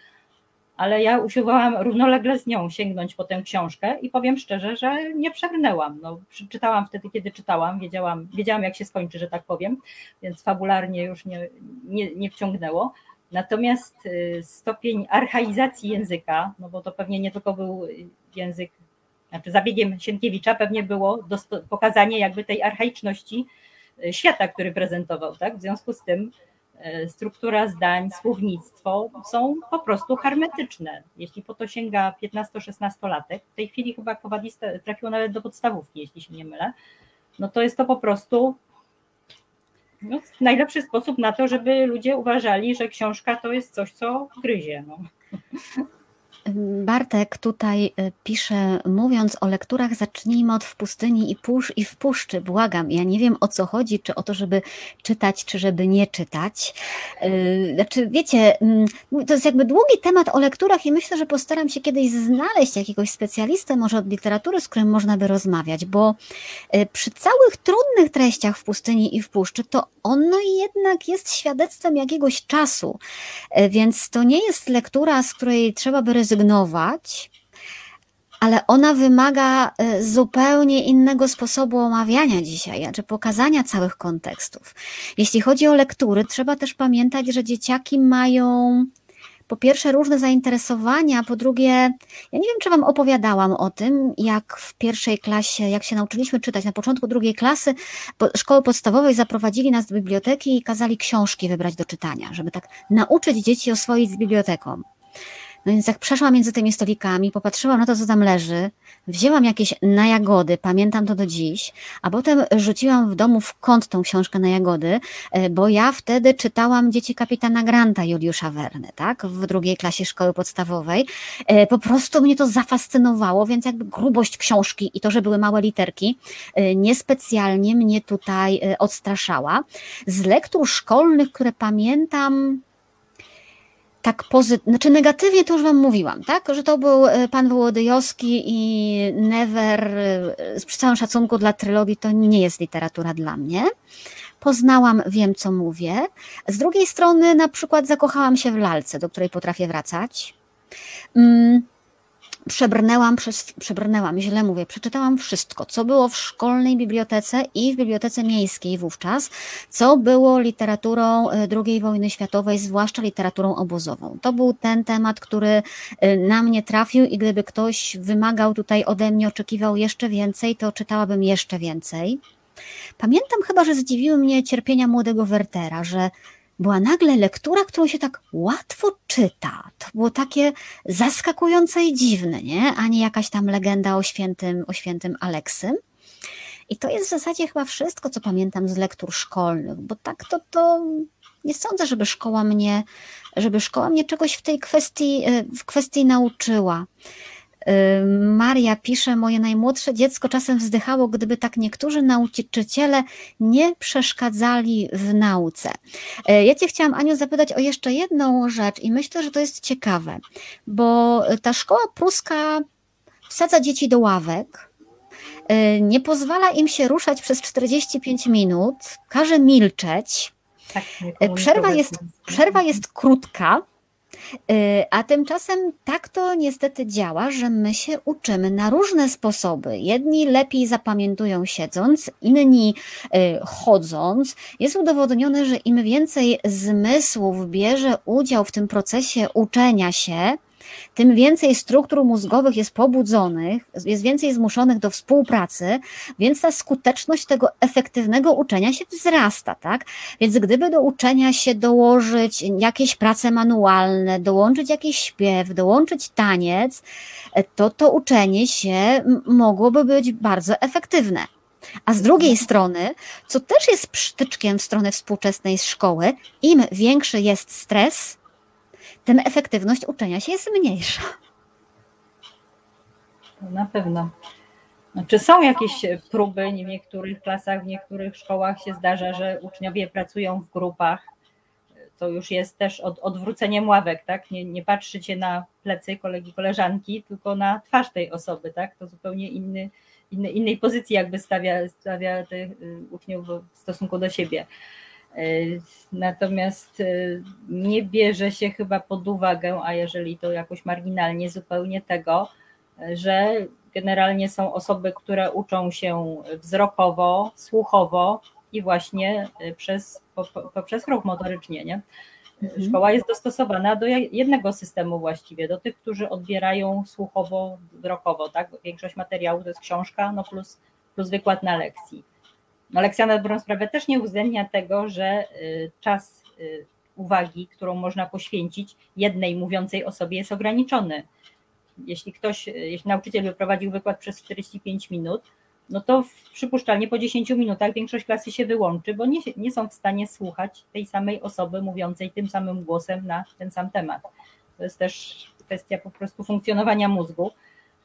[SPEAKER 2] ale ja usiłowałam równolegle z nią sięgnąć po tę książkę i powiem szczerze, że nie przebrnęłam. No, czytałam wtedy, kiedy czytałam, wiedziałam, wiedziałam jak się skończy, że tak powiem, więc fabularnie już nie, nie, nie wciągnęło Natomiast y, stopień archaizacji języka, no bo to pewnie nie tylko był język, znaczy zabiegiem Sienkiewicza pewnie było pokazanie jakby tej archaiczności y, świata, który prezentował, tak? W związku z tym y, struktura zdań, słownictwo są po prostu hermetyczne. Jeśli po to sięga 15-16 latek, w tej chwili chyba Kowadista trafiło nawet do podstawówki, jeśli się nie mylę, no to jest to po prostu no, najlepszy sposób na to, żeby ludzie uważali, że książka to jest coś, co gryzie. No.
[SPEAKER 1] Bartek tutaj y, pisze, mówiąc o lekturach, zacznijmy od w pustyni i, pusz, i w puszczy. Błagam, ja nie wiem o co chodzi, czy o to, żeby czytać, czy żeby nie czytać. Y, znaczy, wiecie, mm, to jest jakby długi temat o lekturach i myślę, że postaram się kiedyś znaleźć jakiegoś specjalistę, może od literatury, z którym można by rozmawiać, bo y, przy całych trudnych treściach w pustyni i w puszczy, to ono jednak jest świadectwem jakiegoś czasu, więc to nie jest lektura, z której trzeba by rezygnować ale ona wymaga e, zupełnie innego sposobu omawiania dzisiaj, czy pokazania całych kontekstów. Jeśli chodzi o lektury, trzeba też pamiętać, że dzieciaki mają po pierwsze różne zainteresowania, po drugie, ja nie wiem, czy Wam opowiadałam o tym, jak w pierwszej klasie, jak się nauczyliśmy czytać, na początku drugiej klasy szkoły podstawowej zaprowadzili nas do biblioteki i kazali książki wybrać do czytania, żeby tak nauczyć dzieci oswoić z biblioteką. No więc jak przeszłam między tymi stolikami, popatrzyłam na to, co tam leży, wzięłam jakieś na jagody, pamiętam to do dziś, a potem rzuciłam w domu w kąt tą książkę na jagody, e, bo ja wtedy czytałam Dzieci kapitana Granta Juliusza Werny, tak, w drugiej klasie szkoły podstawowej. E, po prostu mnie to zafascynowało, więc jakby grubość książki i to, że były małe literki, e, niespecjalnie mnie tutaj odstraszała. Z lektur szkolnych, które pamiętam, tak pozytywnie, znaczy negatywnie to już Wam mówiłam, tak? Że to był e, pan Wołodyjowski i Never, e, przy całym szacunku dla trylogii, to nie jest literatura dla mnie. Poznałam, wiem co mówię. Z drugiej strony, na przykład, zakochałam się w lalce, do której potrafię wracać. Mm, przebrnęłam przez, przebrnęłam, źle mówię, przeczytałam wszystko, co było w szkolnej bibliotece i w bibliotece miejskiej wówczas, co było literaturą e, II wojny światowej, zwłaszcza literaturą obozową. To był ten temat, który e, na mnie trafił i gdyby ktoś wymagał tutaj ode mnie, oczekiwał jeszcze więcej, to czytałabym jeszcze więcej. Pamiętam chyba, że zdziwiły mnie cierpienia młodego Wertera, że była nagle lektura, którą się tak łatwo czyta. To było takie zaskakujące i dziwne, nie? A nie jakaś tam legenda o świętym, o świętym Aleksym. I to jest w zasadzie chyba wszystko, co pamiętam z lektur szkolnych, bo tak to, to nie sądzę, żeby szkoła mnie, żeby szkoła mnie czegoś w tej kwestii, w kwestii nauczyła. Maria pisze, moje najmłodsze dziecko czasem wzdychało, gdyby tak niektórzy nauczyciele nie przeszkadzali w nauce. E, ja Cię chciałam, Aniu, zapytać o jeszcze jedną rzecz i myślę, że to jest ciekawe, bo ta szkoła pruska wsadza dzieci do ławek, e, nie pozwala im się ruszać przez 45 minut, każe milczeć. Tak, e, przerwa, jest, przerwa jest krótka, a tymczasem tak to niestety działa, że my się uczymy na różne sposoby. Jedni lepiej zapamiętują siedząc, inni y, chodząc. Jest udowodnione, że im więcej zmysłów bierze udział w tym procesie uczenia się, tym więcej struktur mózgowych jest pobudzonych, jest więcej zmuszonych do współpracy, więc ta skuteczność tego efektywnego uczenia się wzrasta, tak? Więc gdyby do uczenia się dołożyć jakieś prace manualne, dołączyć jakiś śpiew, dołączyć taniec, to to uczenie się mogłoby być bardzo efektywne. A z drugiej strony, co też jest przytyczkiem w stronę współczesnej szkoły, im większy jest stres, tym efektywność uczenia się jest mniejsza.
[SPEAKER 2] Na pewno. Czy są jakieś próby w niektórych klasach, w niektórych szkołach się zdarza, że uczniowie pracują w grupach? To już jest też od, odwróceniem ławek, tak? Nie, nie patrzycie na plecy kolegi, koleżanki, tylko na twarz tej osoby, tak? To zupełnie inny, inny, innej pozycji jakby stawia, stawia tych y, uczniów w stosunku do siebie. E, natomiast e, nie bierze się chyba pod uwagę, a jeżeli to jakoś marginalnie, zupełnie tego, że generalnie są osoby, które uczą się wzrokowo, słuchowo i właśnie e, przez, poprzez ruch motorycznie. Nie? Mhm. Szkoła jest dostosowana do jednego systemu właściwie, do tych, którzy odbierają słuchowo, wzrokowo. Tak? Większość materiału to jest książka no plus, plus wykład na lekcji lekcja na dobrą sprawę też nie uwzględnia tego, że y, czas y, uwagi, którą można poświęcić jednej mówiącej osobie jest ograniczony. Jeśli ktoś, y, jeśli nauczyciel wyprowadził wykład przez 45 minut, no to przypuszczalnie po 10 minutach większość klasy się wyłączy, bo nie, nie są w stanie słuchać tej samej osoby mówiącej tym samym głosem na ten sam temat. To jest też kwestia po prostu funkcjonowania mózgu,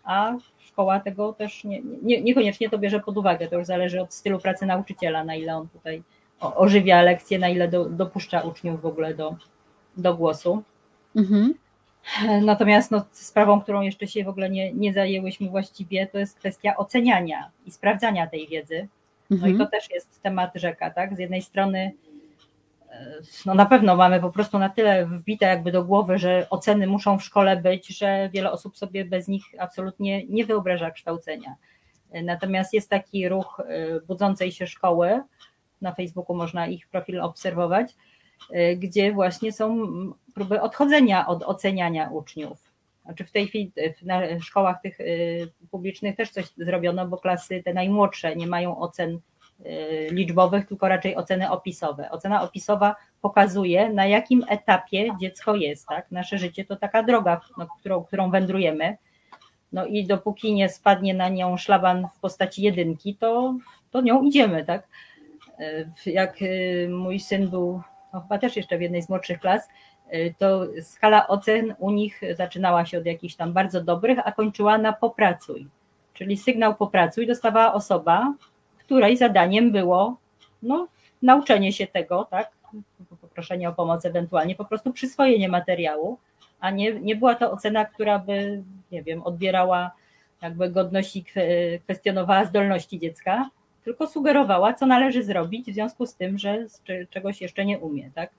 [SPEAKER 2] a szkoła tego też nie, nie, niekoniecznie to bierze pod uwagę. To już zależy od stylu pracy nauczyciela, na ile on tutaj ożywia lekcje, na ile do, dopuszcza uczniów w ogóle do, do głosu. Mhm. Natomiast no, sprawą, którą jeszcze się w ogóle nie, nie zajęłyśmy właściwie, to jest kwestia oceniania i sprawdzania tej wiedzy. No mhm. i to też jest temat rzeka, tak? Z jednej strony no na pewno mamy po prostu na tyle wbite jakby do głowy, że oceny muszą w szkole być, że wiele osób sobie bez nich absolutnie nie wyobraża kształcenia. Natomiast jest taki ruch y, budzącej się szkoły, na Facebooku można ich profil obserwować, y, gdzie właśnie są próby odchodzenia od oceniania uczniów. Znaczy w tej chwili na szkołach tych y, publicznych też coś zrobiono, bo klasy te najmłodsze nie mają ocen liczbowych, tylko raczej oceny opisowe. Ocena opisowa pokazuje, na jakim etapie dziecko jest. Tak? Nasze życie to taka droga, no, którą, którą wędrujemy. No i dopóki nie spadnie na nią szlaban w postaci jedynki, to, to nią idziemy. Tak? Y, jak y, mój syn był, no chyba też jeszcze w jednej z młodszych klas, to skala ocen u nich zaczynała się od jakichś tam bardzo dobrych, a kończyła na popracuj. Czyli sygnał popracuj dostawała osoba, której zadaniem było no, nauczenie się tego, tak, poproszenie o pomoc ewentualnie, po prostu przyswojenie materiału, a nie, nie była to ocena, która by, nie wiem, odbierała jakby godność i kwestionowała zdolności dziecka, tylko sugerowała, co należy zrobić w związku z tym, że czegoś jeszcze nie umie, tak?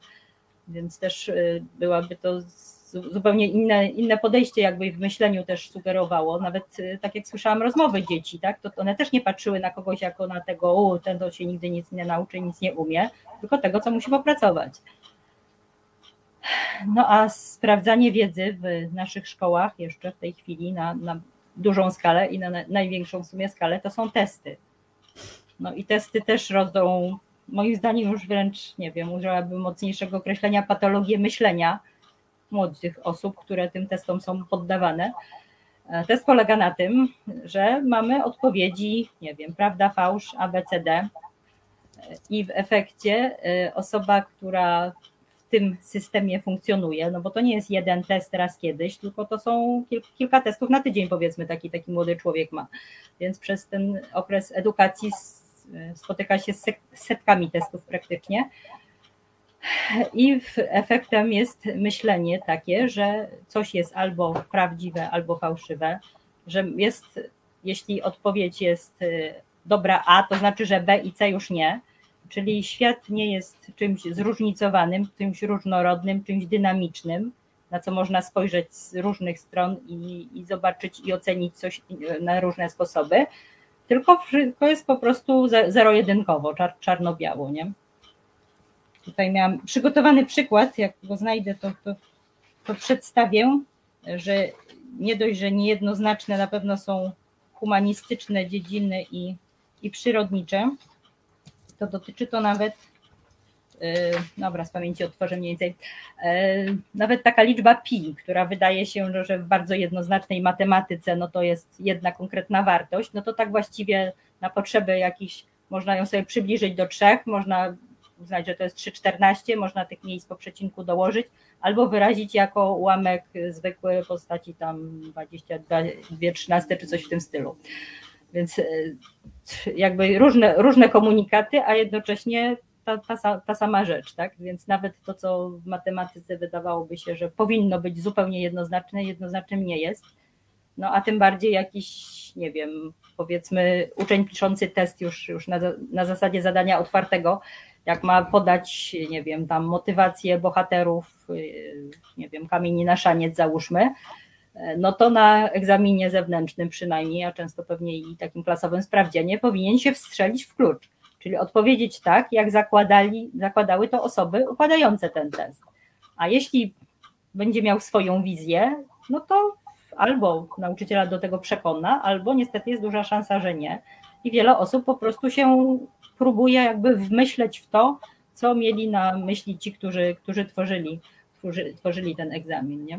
[SPEAKER 2] Więc też y, byłaby to zupełnie inne, inne podejście jakby w myśleniu też sugerowało, nawet y, tak jak słyszałam rozmowy dzieci, tak, to one też nie patrzyły na kogoś jako na tego, u, ten to się nigdy nic nie nauczy, nic nie umie, tylko tego, co musi popracować. No a sprawdzanie wiedzy w naszych szkołach jeszcze w tej chwili na, na dużą skalę i na największą w sumie skalę to są testy. No i testy też rodzą, moim zdaniem już wręcz, nie wiem, użyłabym mocniejszego określenia patologię myślenia, młodych osób, które tym testom są poddawane. E, test polega na tym, że mamy odpowiedzi, nie wiem, prawda, fałsz, ABCD e, i w efekcie e, osoba, która w tym systemie funkcjonuje, no bo to nie jest jeden test raz kiedyś, tylko to są kilka testów na tydzień, powiedzmy, taki, taki młody człowiek ma. Więc przez ten okres edukacji spotyka się z setkami testów praktycznie i efektem jest myślenie takie, że coś jest albo prawdziwe, albo fałszywe, że jest, jeśli odpowiedź jest y, dobra A, to znaczy, że B i C już nie. Czyli świat nie jest czymś zróżnicowanym, czymś różnorodnym, czymś dynamicznym, na co można spojrzeć z różnych stron i, i zobaczyć i ocenić coś na różne sposoby, tylko wszystko jest po prostu zero-jedynkowo, czar, czarno-biało, nie? Tutaj miałam przygotowany przykład, jak go znajdę, to, to, to przedstawię, że nie dość, że niejednoznaczne na pewno są humanistyczne dziedziny i, i przyrodnicze, to dotyczy to nawet, yy, dobra, z pamięci otworzę mniej więcej, yy, nawet taka liczba pi, która wydaje się, że w bardzo jednoznacznej matematyce, no to jest jedna konkretna wartość, no to tak właściwie na potrzeby jakichś, można ją sobie przybliżyć do trzech, można uznać, że to jest 3,14, można tych miejsc po przecinku dołożyć, albo wyrazić jako ułamek zwykły postaci tam 22,13 czy coś w tym stylu. Więc e, jakby różne, różne komunikaty, a jednocześnie ta, ta, ta sama rzecz, tak? Więc nawet to, co w matematyce wydawałoby się, że powinno być zupełnie jednoznaczne, jednoznacznym nie jest. No a tym bardziej jakiś, nie wiem, powiedzmy, uczeń piszący test już, już na, na zasadzie zadania otwartego, jak ma podać, nie wiem, tam motywację bohaterów, y, nie wiem, kamieni na szaniec załóżmy, no to na egzaminie zewnętrznym przynajmniej, a często pewnie i takim klasowym sprawdzianie, powinien się wstrzelić w klucz, czyli odpowiedzieć tak, jak zakładali, zakładały to osoby układające ten test. A jeśli będzie miał swoją wizję, no to albo nauczyciela do tego przekona, albo niestety jest duża szansa, że nie. I wiele osób po prostu się próbuje jakby wmyśleć w to, co mieli na myśli ci, którzy, którzy tworzyli, tworzyli ten egzamin. Nie,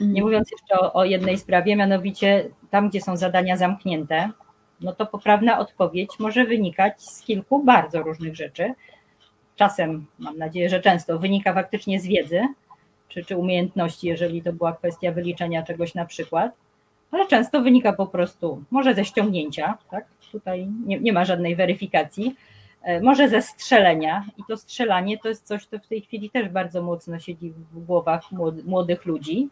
[SPEAKER 2] nie mhm. mówiąc jeszcze o, o jednej sprawie, mianowicie tam, gdzie są zadania zamknięte, no to poprawna odpowiedź może wynikać z kilku bardzo różnych rzeczy. Czasem, mam nadzieję, że często wynika faktycznie z wiedzy, czy, czy umiejętności, jeżeli to była kwestia wyliczenia czegoś na przykład, ale często wynika po prostu może ze ściągnięcia, tak? Tutaj nie, nie ma żadnej weryfikacji, e, może ze strzelenia i to strzelanie to jest coś, co w tej chwili też bardzo mocno siedzi w głowach młodych ludzi.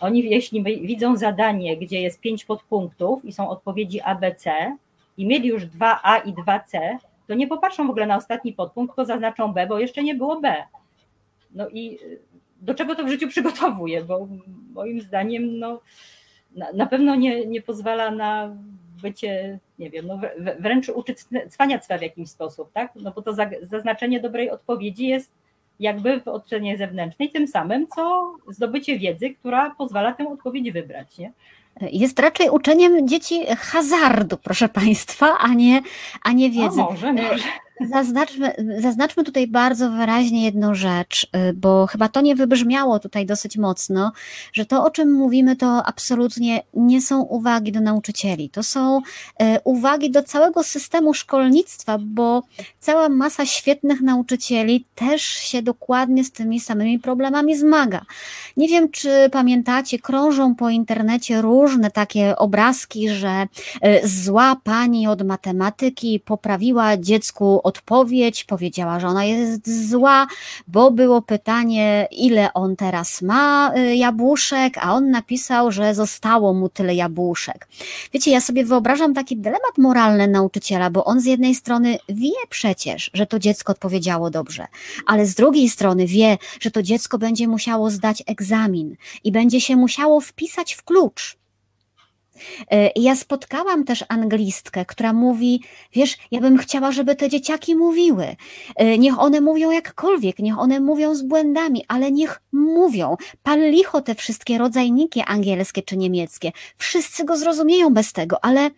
[SPEAKER 2] Oni jeśli widzą zadanie, gdzie jest pięć podpunktów i są odpowiedzi A, B, C i mieli już 2A i 2C, to nie popatrzą w ogóle na ostatni podpunkt, tylko zaznaczą B, bo jeszcze nie było B. No i do czego to w życiu przygotowuje, bo moim zdaniem no, na, na pewno nie, nie pozwala na bycie, nie wiem, no wręcz uczyć cwaniactwa w jakiś sposób, tak? No bo to zaznaczenie dobrej odpowiedzi jest jakby w ocenie zewnętrznej tym samym, co zdobycie wiedzy, która pozwala tę odpowiedź wybrać, nie?
[SPEAKER 1] Jest raczej uczeniem dzieci hazardu, proszę Państwa, a nie, a nie wiedzy.
[SPEAKER 2] A może, może.
[SPEAKER 1] Zaznaczmy, zaznaczmy tutaj bardzo wyraźnie jedną rzecz, y, bo chyba to nie wybrzmiało tutaj dosyć mocno, że to, o czym mówimy, to absolutnie nie są uwagi do nauczycieli. To są y, uwagi do całego systemu szkolnictwa, bo cała masa świetnych nauczycieli też się dokładnie z tymi samymi problemami zmaga. Nie wiem, czy pamiętacie, krążą po internecie różne takie obrazki, że y, zła pani od matematyki poprawiła dziecku odpowiedź, powiedziała, że ona jest zła, bo było pytanie, ile on teraz ma y, jabłuszek, a on napisał, że zostało mu tyle jabłuszek. Wiecie, ja sobie wyobrażam taki dylemat moralny nauczyciela, bo on z jednej strony wie przecież, że to dziecko odpowiedziało dobrze, ale z drugiej strony wie, że to dziecko będzie musiało zdać egzamin i będzie się musiało wpisać w klucz. E, ja spotkałam też anglistkę, która mówi, wiesz, ja bym chciała, żeby te dzieciaki mówiły. E, niech one mówią jakkolwiek, niech one mówią z błędami, ale niech mówią. Pal licho te wszystkie rodzajniki angielskie czy niemieckie. Wszyscy go zrozumieją bez tego, ale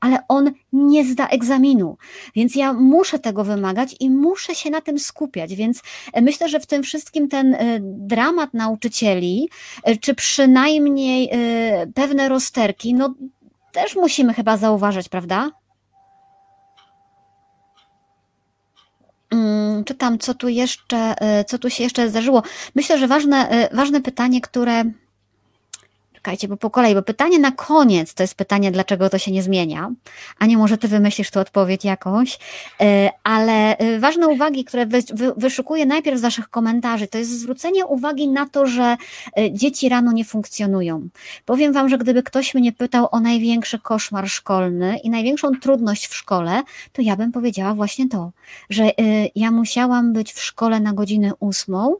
[SPEAKER 1] ale on nie zda egzaminu. Więc ja muszę tego wymagać i muszę się na tym skupiać. Więc e, myślę, że w tym wszystkim ten e, dramat nauczycieli, e, czy przynajmniej pewne rozterki, no też musimy chyba zauważyć, prawda? Mm, czytam, co tu jeszcze, co tu się jeszcze zdarzyło. Myślę, że ważne, ważne pytanie, które Czekajcie, bo po kolei, bo pytanie na koniec to jest pytanie, dlaczego to się nie zmienia, a nie może ty wymyślisz tu odpowiedź jakąś, e, ale e, ważne uwagi, które wyszukuję najpierw z waszych komentarzy, to jest zwrócenie uwagi na to, że e, dzieci rano nie funkcjonują. Powiem wam, że gdyby ktoś mnie pytał o największy koszmar szkolny i największą trudność w szkole, to ja bym powiedziała właśnie to, że ja musiałam być w szkole na godzinę ósmą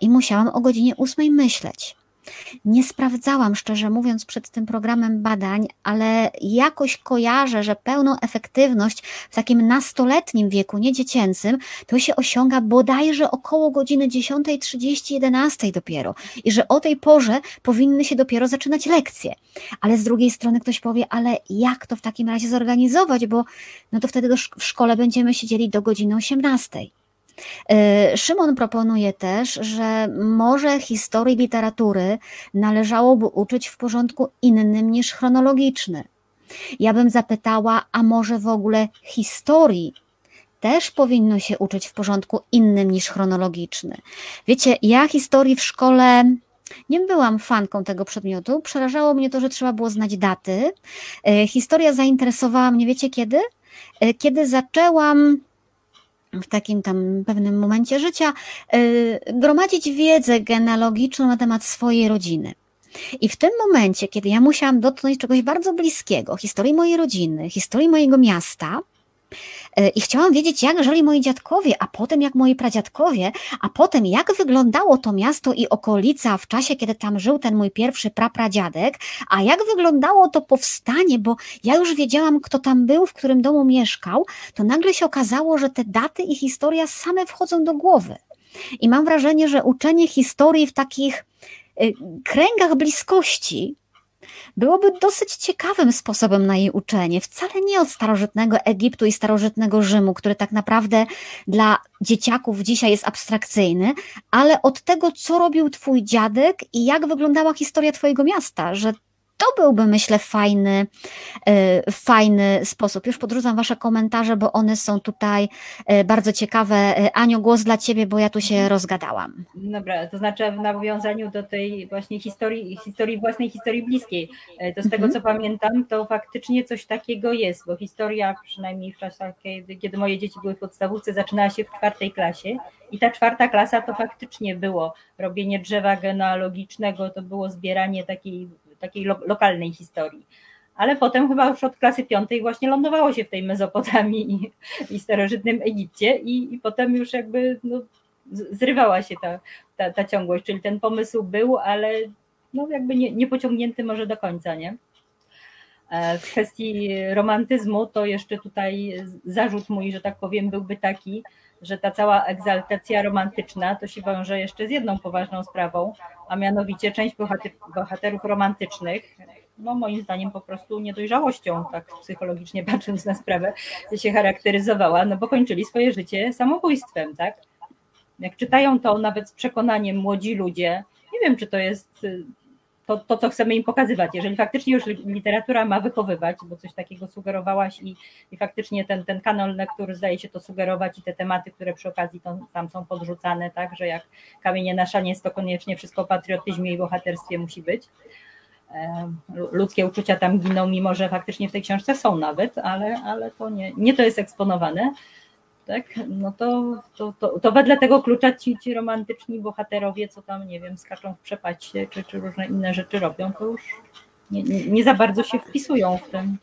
[SPEAKER 1] i musiałam o godzinie ósmej myśleć. Nie sprawdzałam, szczerze mówiąc, przed tym programem badań, ale jakoś kojarzę, że pełną efektywność w takim nastoletnim wieku, nie dziecięcym, to się osiąga bodajże około godziny 10.30, 11 dopiero. I że o tej porze powinny się dopiero zaczynać lekcje. Ale z drugiej strony ktoś powie, ale jak to w takim razie zorganizować, bo no to wtedy w szkole będziemy siedzieli do godziny 18. E, Szymon proponuje też, że może historii literatury należałoby uczyć w porządku innym niż chronologiczny. Ja bym zapytała, a może w ogóle historii też powinno się uczyć w porządku innym niż chronologiczny. Wiecie, ja historii w szkole nie byłam fanką tego przedmiotu. Przerażało mnie to, że trzeba było znać daty. E, historia zainteresowała mnie, wiecie kiedy? E, kiedy zaczęłam w takim tam pewnym momencie życia, y, gromadzić wiedzę genealogiczną na temat swojej rodziny. I w tym momencie, kiedy ja musiałam dotknąć czegoś bardzo bliskiego, historii mojej rodziny, historii mojego miasta, I chciałam wiedzieć, jak żyli moi dziadkowie, a potem jak moi pradziadkowie, a potem jak wyglądało to miasto i okolica w czasie, kiedy tam żył ten mój pierwszy prapradziadek, a jak wyglądało to powstanie, bo ja już wiedziałam, kto tam był, w którym domu mieszkał, to nagle się okazało, że te daty i historia same wchodzą do głowy. I mam wrażenie, że uczenie historii w takich y, kręgach bliskości byłoby dosyć ciekawym sposobem na jej uczenie. Wcale nie od starożytnego Egiptu i starożytnego Rzymu, który tak naprawdę dla dzieciaków dzisiaj jest abstrakcyjny, ale od tego, co robił twój dziadek i jak wyglądała historia twojego miasta, że to byłby, myślę, fajny, y, fajny sposób. Już podrzucam Wasze komentarze, bo one są tutaj y, bardzo ciekawe. Y, Aniu, głos dla Ciebie, bo ja tu się rozgadałam.
[SPEAKER 2] Dobra, to znaczy w nawiązaniu do tej właśnie historii, historii własnej historii bliskiej, to z tego mhm. co pamiętam, to faktycznie coś takiego jest, bo historia, przynajmniej w czasach, kiedy, kiedy moje dzieci były w podstawówce, zaczynała się w czwartej klasie i ta czwarta klasa to faktycznie było robienie drzewa genealogicznego, to było zbieranie takiej, takiej lo, lokalnej historii. Ale potem chyba już od klasy piątej właśnie lądowało się w tej Mezopotamii i, i starożytnym Egipcie i, i potem już jakby no, zrywała się ta, ta, ta ciągłość, czyli ten pomysł był, ale no jakby nie, nie pociągnięty może do końca, nie? E, w kwestii romantyzmu to jeszcze tutaj zarzut mój, że tak powiem, byłby taki, że ta cała egzaltacja romantyczna to się wiąże jeszcze z jedną poważną sprawą, a mianowicie część bohaterów romantycznych, no moim zdaniem po prostu niedojrzałością, tak psychologicznie *laughs* patrząc na sprawę, się charakteryzowała, no bo kończyli swoje życie samobójstwem, tak? Jak czytają to nawet z przekonaniem młodzi ludzie, nie wiem, czy to jest to, to, co chcemy im pokazywać. Jeżeli faktycznie już literatura ma wychowywać, bo coś takiego sugerowałaś i, i faktycznie ten, ten kanon lektur zdaje się to sugerować i te tematy, które przy okazji to, tam są podrzucane, tak, że jak kamienie na szaniec, to koniecznie wszystko o patriotyzmie i bohaterstwie musi być. Ludzkie uczucia tam giną, mimo że faktycznie w tej książce są nawet, ale, ale to nie, nie to jest eksponowane tak? No to, to, to, to wedle tego klucza ci, ci romantyczni bohaterowie, co tam, nie wiem, skaczą w przepaście, czy, czy różne inne rzeczy robią, to już nie, nie, nie za bardzo się wpisują w ten,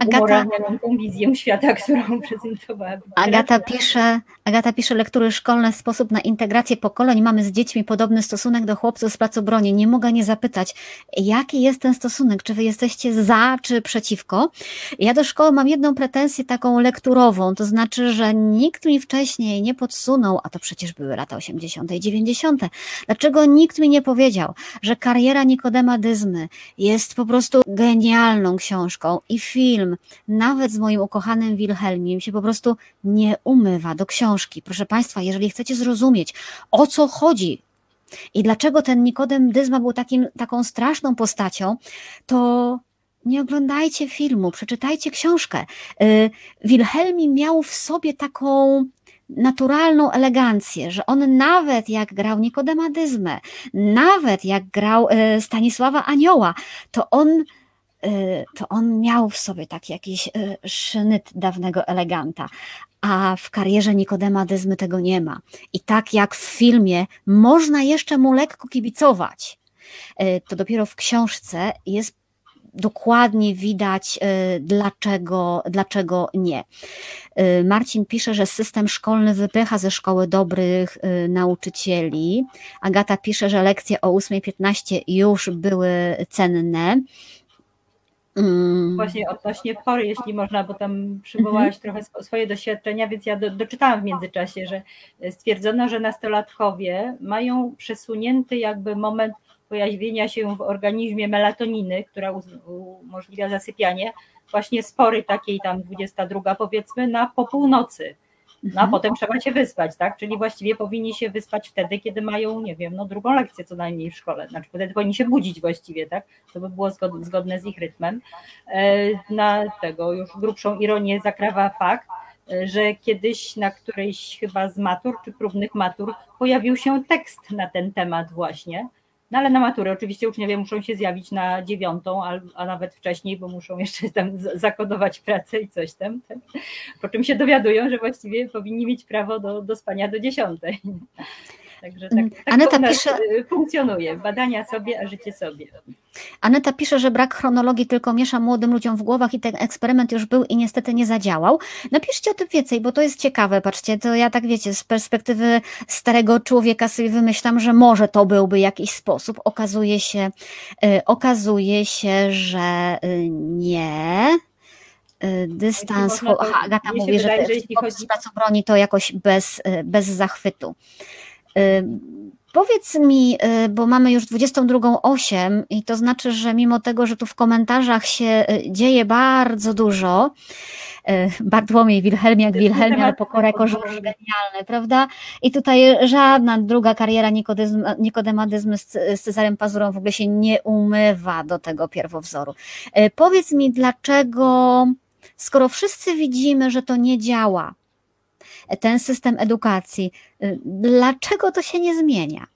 [SPEAKER 2] Agata, tą wizję świata, *laughs* którą prezentowała.
[SPEAKER 1] Agata pisze, Agata pisze lektury szkolne sposób na integrację pokoleń. Mamy z dziećmi podobny stosunek do chłopców z placu broni. Nie mogę nie zapytać, jaki jest ten stosunek? Czy wy jesteście za, czy przeciwko? Ja do szkoły mam jedną pretensję taką lekturową, to znaczy, że nikt mi wcześniej nie podsunął, a to przecież były lata 80. i 90. Dlaczego nikt mi nie powiedział, że kariera Nikodema Dyzmy jest po prostu genialną książką i film, nawet z moim ukochanym Wilhelmiem, się po prostu nie umywa do książki. Proszę Państwa, jeżeli chcecie zrozumieć, o co chodzi i dlaczego ten Nikodem Dyzma był takim, taką straszną postacią, to nie oglądajcie filmu, przeczytajcie książkę. Y, Wilhelmi miał w sobie taką naturalną elegancję, że on nawet jak grał Nikodema Dyzmę, nawet jak grał y, Stanisława Anioła, to on to on miał w sobie taki jakiś y, sznyt dawnego eleganta, a w karierze Nikodema Dyzmy tego nie ma. I tak jak w filmie można jeszcze mu lekko kibicować, y, to dopiero w książce jest dokładnie widać, dlaczego, dlaczego nie. Marcin pisze, że system szkolny wypycha ze szkoły dobrych nauczycieli. Agata pisze, że lekcje o 8.15 już były cenne.
[SPEAKER 2] Mm. Właśnie odnośnie pory, jeśli można, bo tam przywołałaś mm -hmm. trochę swoje doświadczenia, więc ja do, doczytałam w międzyczasie, że stwierdzono, że nastolatkowie mają przesunięty jakby moment pojawienia się w organizmie melatoniny, która umożliwia zasypianie, właśnie spory takiej tam 22 powiedzmy na po północy. No a mhm. potem trzeba się wyspać, tak? Czyli właściwie powinni się wyspać wtedy, kiedy mają, nie wiem, no drugą lekcję co najmniej w szkole. Znaczy wtedy powinni się budzić właściwie, tak? To by było zgodne, z ich rytmem. E, na tego już grubszą ironię zakrawa fakt, e, że kiedyś na którejś chyba z matur czy próbnych matur pojawił się tekst na ten temat właśnie no ale na maturę oczywiście uczniowie muszą się zjawić na dziewiątą, a, a nawet wcześniej, bo muszą jeszcze tam zakodować pracę i coś tam. Tak? Po czym się dowiadują, że właściwie powinni mieć prawo do, do spania do dziesiątej. Także tak, tak Aneta pisze, y, funkcjonuje. Badania sobie, a życie sobie.
[SPEAKER 1] Aneta pisze, że brak chronologii tylko miesza młodym ludziom w głowach i ten eksperyment już był i niestety nie zadziałał. Napiszcie o tym więcej, bo to jest ciekawe. Patrzcie, to ja tak wiecie, z perspektywy starego człowieka sobie wymyślam, że może to byłby jakiś sposób. Okazuje się, yy, okazuje się, że yy, nie y, dystans. Aha, Agata mówi, że, że jeśli chodzi... z broni to jakoś bez, y, bez zachwytu. Powiedz mi, y, bo mamy już 22.08 i to znaczy, że mimo tego, że tu w komentarzach się y, dzieje bardzo dużo, *laughs* Bartłomiej Wilhelmiak, Wilhelmia, ale pokora kożuch genialne, prawda? I tutaj żadna druga kariera nikodemadyzmy z, z Cezarem Pazurą w ogóle się nie umywa do tego pierwowzoru. Powiedz mi, dlaczego, skoro wszyscy widzimy, że to nie działa, ten system edukacji. Y, dlaczego to się nie zmienia?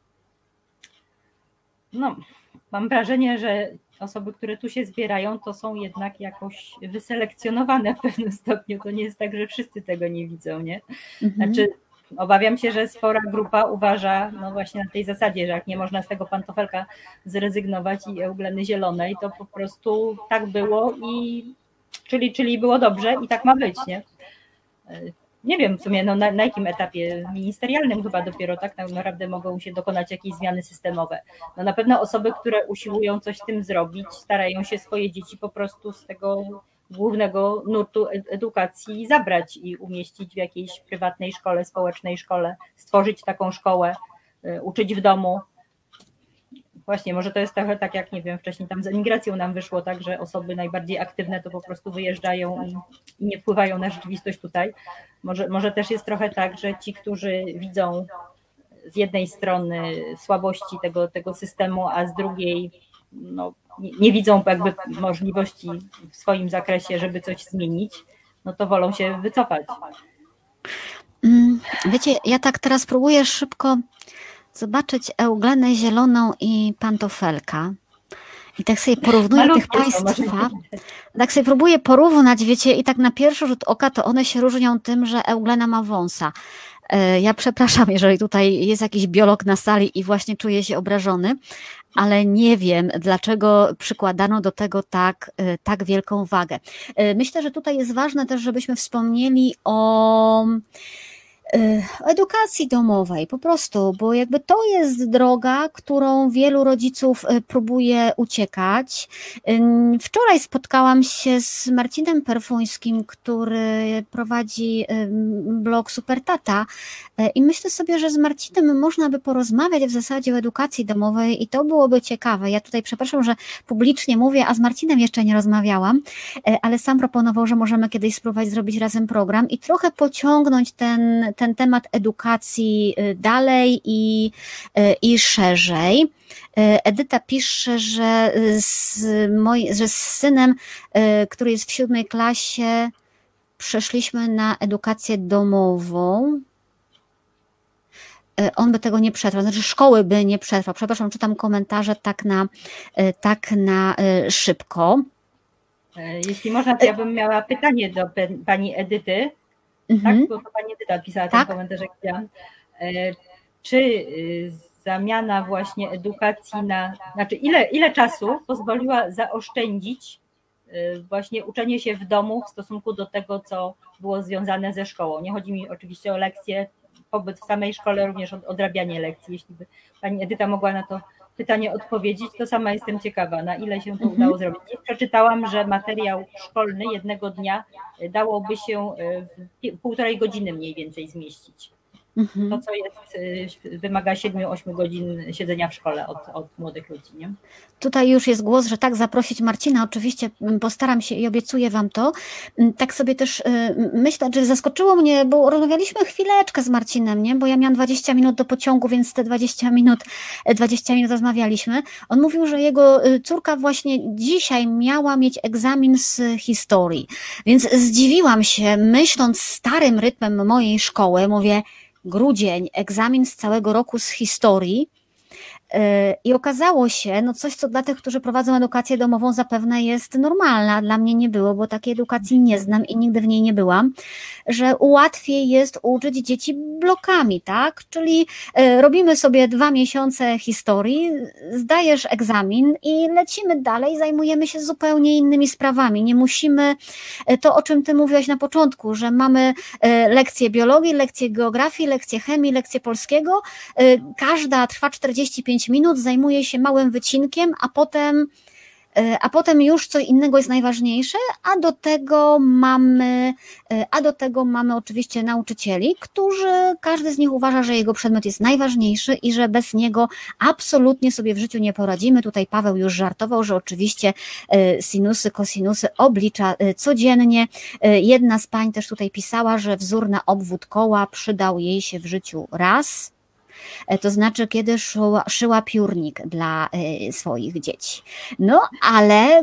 [SPEAKER 2] No, mam wrażenie, że osoby, które tu się zbierają, to są jednak jakoś wyselekcjonowane w pewnym stopniu. To nie jest tak, że wszyscy tego nie widzą, nie? Mhm. Znaczy, obawiam się, że spora grupa uważa, no właśnie na tej zasadzie, że jak nie można z tego pantofelka zrezygnować i eugleny zielonej, to po prostu tak było i czyli, czyli było dobrze i tak ma być, nie? Nie wiem w sumie no, na, na, jakim etapie ministerialnym chyba dopiero tak naprawdę mogą się dokonać jakieś zmiany systemowe. No na pewno osoby, które usiłują coś z tym zrobić, starają się swoje dzieci po prostu z tego głównego nurtu edukacji zabrać i umieścić w jakiejś prywatnej szkole, społecznej szkole, stworzyć taką szkołę, y, uczyć w domu, Właśnie, może to jest trochę tak, jak nie wiem, wcześniej tam z emigracją nam wyszło tak, że osoby najbardziej aktywne to po prostu wyjeżdżają i, nie wpływają na rzeczywistość tutaj. Może, może też jest trochę tak, że ci, którzy widzą z jednej strony słabości tego, tego systemu, a z drugiej no, nie, nie widzą jakby możliwości w swoim zakresie, żeby coś zmienić, no to wolą się wycofać.
[SPEAKER 1] Mm, wiecie, ja tak teraz próbuję szybko zobaczyć Euglenę Zieloną i Pantofelka. I tak sobie porównuję tych państwa. Tak sobie próbuję porównać, wiecie, i tak na pierwszy rzut oka to one się różnią tym, że Euglena ma wąsa. E, ja przepraszam, jeżeli tutaj jest jakiś biolog na sali i właśnie czuje się obrażony, ale nie wiem, dlaczego przykładano do tego tak, e, tak wielką wagę. E, myślę, że tutaj jest ważne też, żebyśmy wspomnieli o edukacji domowej, po prostu, bo jakby to jest droga, którą wielu rodziców y, próbuje uciekać. Wczoraj spotkałam się z Marcinem Perfuńskim, który prowadzi blog Supertata i myślę sobie, że z Marcinem można by porozmawiać w zasadzie o edukacji domowej i to byłoby ciekawe. Ja tutaj przepraszam, że publicznie mówię, a z Marcinem jeszcze nie rozmawiałam, ale sam proponował, że możemy kiedyś spróbować zrobić razem program i trochę pociągnąć ten ten temat edukacji y, dalej i, y, i szerzej. Y, Edyta pisze, że z, moj, że z synem, który jest w siódmej klasie, przeszliśmy na edukację domową. On by tego nie przetrwał, znaczy szkoły by nie przetrwał. Przepraszam, czytam komentarze tak na, tak na szybko.
[SPEAKER 2] Jeśli można, to ja bym miała pytanie do pani Edyty. Tak? mhm. tak? Bo to pani Edyta pisała tak? ten komentarz, jak chciałam. E, czy y, zamiana właśnie edukacji na, znaczy ile, ile czasu pozwoliła zaoszczędzić y, właśnie uczenie się w domu w stosunku do tego, co było związane ze szkołą. Nie chodzi mi oczywiście o lekcje, pobyt w samej szkole, również odrabianie lekcji. Jeśli by pani Edyta mogła na to pytanie odpowiedzieć, to sama jestem ciekawa, na ile się to mhm. udało zrobić. Przeczytałam, że materiał szkolny jednego dnia dałoby się w półtorej godziny mniej więcej zmieścić. Mhm. To, co jest, y, wymaga 7-8 godzin siedzenia w szkole od, od młodych ludzi. Nie?
[SPEAKER 1] Tutaj już jest głos, że tak, zaprosić Marcina. Oczywiście mm, postaram się i obiecuję Wam to. Mm, tak sobie też y, myślę, że zaskoczyło mnie, bo rozmawialiśmy chwileczkę z Marcinem, nie? bo ja miałam 20 minut do pociągu, więc te 20 minut, 20 minut rozmawialiśmy. On mówił, że jego y, córka właśnie dzisiaj miała mieć egzamin z historii, więc zdziwiłam się, myśląc starym rytmem mojej szkoły, mówię, grudzień, egzamin z całego roku z historii. E, I okazało się, no coś, co dla tych, którzy prowadzą edukację domową, zapewne jest normalne, a dla mnie nie było, bo takiej edukacji nie znam i nigdy w niej nie byłam, że łatwiej jest uczyć dzieci blokami, tak? Czyli e, robimy sobie dwa miesiące historii, zdajesz egzamin i lecimy dalej, zajmujemy się zupełnie innymi sprawami. Nie musimy e, to, o czym ty mówiłaś na początku, że mamy lekcje biologii, lekcje geografii, lekcje chemii, lekcje polskiego. Każda trwa 45 minut, zajmuje się małym wycinkiem, a potem e, a potem już co innego jest najważniejsze, a do tego mamy, e, a do tego mamy oczywiście nauczycieli, którzy, każdy z nich uważa, że jego przedmiot jest najważniejszy i że bez niego absolutnie sobie w życiu nie poradzimy. Tutaj Paweł już żartował, że oczywiście sinusy, kosinusy oblicza codziennie. Jedna z pań też tutaj pisała, że wzór na obwód koła przydał jej się w życiu raz, E, to znaczy kiedy szyła, szyła piórnik dla e, swoich dzieci. No, ale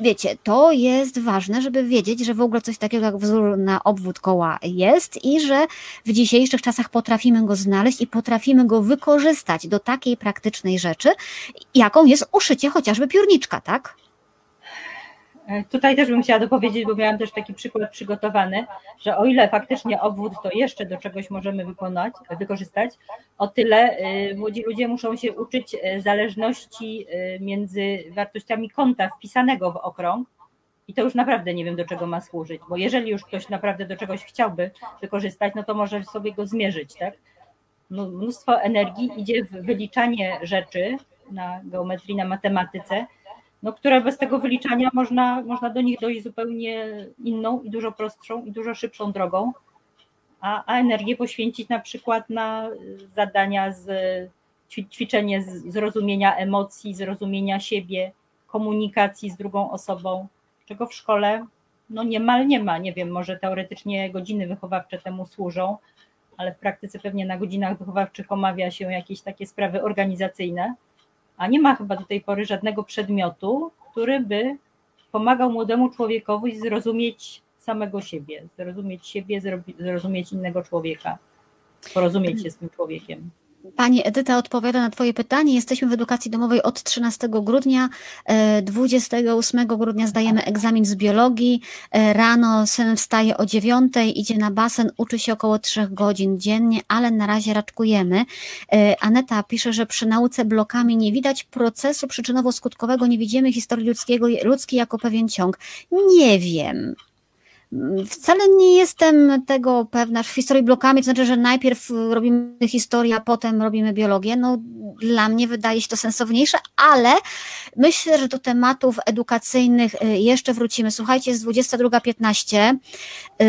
[SPEAKER 1] wiecie, to jest ważne, żeby wiedzieć, że w ogóle coś takiego jak wzór na obwód koła jest i że w dzisiejszych czasach potrafimy go znaleźć i potrafimy go wykorzystać do takiej praktycznej rzeczy, jaką jest uszycie chociażby piórniczka, tak?
[SPEAKER 2] E, tutaj też bym chciała dopowiedzieć, bo miałam też taki przykład przygotowany, że o ile faktycznie obwód to jeszcze do czegoś możemy wykonać, wykorzystać, o tyle e, młodzi ludzie muszą się uczyć e, zależności między wartościami kąta wpisanego w okrąg i to już naprawdę nie wiem, do czego ma służyć, bo jeżeli już ktoś naprawdę do czegoś chciałby wykorzystać, no to może sobie go zmierzyć, tak? Mnóstwo energii idzie w wyliczanie rzeczy na geometrii, na matematyce, no, które bez tego wyliczania można, można do nich dojść zupełnie inną i dużo prostszą i dużo szybszą drogą, a, a energię poświęcić na przykład na zadania z ćwiczenie zrozumienia emocji, zrozumienia siebie, komunikacji z drugą osobą, czego w szkole no niemal nie ma. Nie wiem, może teoretycznie godziny wychowawcze temu służą, ale w praktyce pewnie na godzinach wychowawczych omawia się jakieś takie sprawy organizacyjne a nie ma chyba do tej pory żadnego przedmiotu, który by pomagał młodemu człowiekowi zrozumieć samego siebie, zrozumieć siebie, zrozumieć innego człowieka, porozumieć się z tym człowiekiem.
[SPEAKER 1] Pani Edyta odpowiada na Twoje pytanie. Jesteśmy w edukacji domowej od 13 grudnia. 28 e, grudnia zdajemy egzamin z biologii. E, rano syn wstaje o 9, idzie na basen, uczy się około 3 godzin dziennie, ale na razie raczkujemy. E, Aneta pisze, że przy nauce blokami nie widać procesu przyczynowo-skutkowego, nie widzimy historii ludzkiego, ludzkiej jako pewien ciąg. Nie wiem. Wcale nie jestem tego pewna. W historii blokami to znaczy, że najpierw robimy historię, a potem robimy biologię. No, dla mnie wydaje się to sensowniejsze, ale myślę, że do tematów edukacyjnych y, jeszcze wrócimy. Słuchajcie, jest 22.15. Y,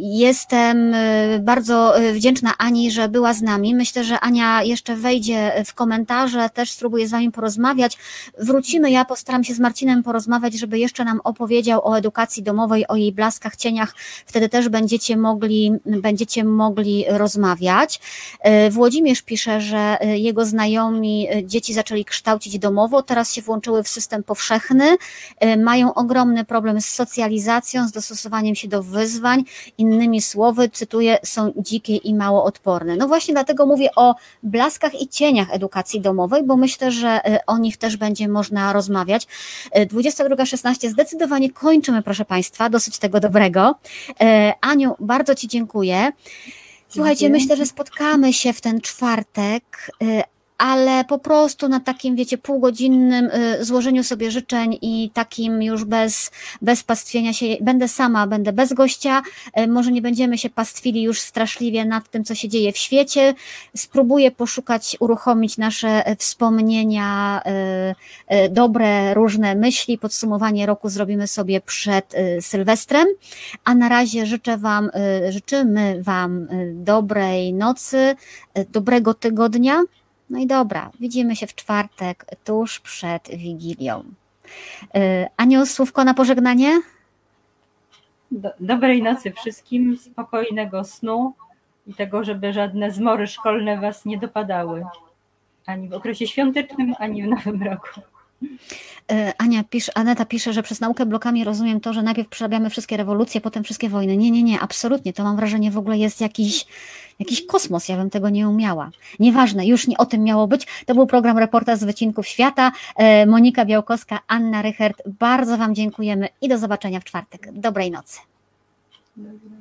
[SPEAKER 1] jestem y, bardzo wdzięczna Ani, że była z nami. Myślę, że Ania jeszcze wejdzie w komentarze, też spróbuję z Wami porozmawiać. Wrócimy, ja postaram się z Marcinem porozmawiać, żeby jeszcze nam opowiedział o edukacji domowej, o jej blaskach cieniach, wtedy też będziecie mogli, będziecie mogli rozmawiać. E, Włodzimierz pisze, że e, jego znajomi e, dzieci zaczęli kształcić domowo, teraz się włączyły w system powszechny, mają ogromny problem z socjalizacją, z dostosowaniem się do wyzwań, innymi słowy, cytuję, są dzikie i mało odporne. No właśnie dlatego mówię o blaskach i cieniach edukacji domowej, bo myślę, że o nich też będzie można rozmawiać. 22.16 zdecydowanie kończymy, proszę Państwa, dosyć tego dobrego dobrego. E, Aniu, bardzo Ci dziękuję. Słuchajcie, dziękuję. myślę, że spotkamy się w ten czwartek e, ale po prostu na takim, wiecie, półgodzinnym y, złożeniu sobie życzeń i takim już bez, bez pastwienia się, będę sama, będę bez gościa, y, może nie będziemy się pastwili już straszliwie nad tym, co się dzieje w świecie, spróbuję poszukać, uruchomić nasze wspomnienia, y, dobre, różne myśli, podsumowanie roku zrobimy sobie przed Sylwestrem, a na razie życzę Wam, życzymy Wam dobrej nocy, dobrego tygodnia, no i dobra, widzimy się w czwartek, tuż przed Wigilią. Y, Aniu, słówko na pożegnanie?
[SPEAKER 2] Do, dobrej nocy wszystkim, spokojnego snu i tego, żeby żadne zmory szkolne Was nie dopadały. Ani w okresie świątecznym, ani w nowym roku.
[SPEAKER 1] Y, Ania pisze, Aneta pisze, że przez naukę blokami rozumiem to, że najpierw przerabiamy wszystkie rewolucje, potem wszystkie wojny. Nie, nie, nie, absolutnie. To mam wrażenie w ogóle jest jakiś Jakiś kosmos, ja bym tego nie umiała. Nieważne, już nie o tym miało być. To był program Reportaż z Wycinków Świata. E, Monika Białkowska, Anna Rychert, bardzo Wam dziękujemy i do zobaczenia w czwartek. Dobrej nocy.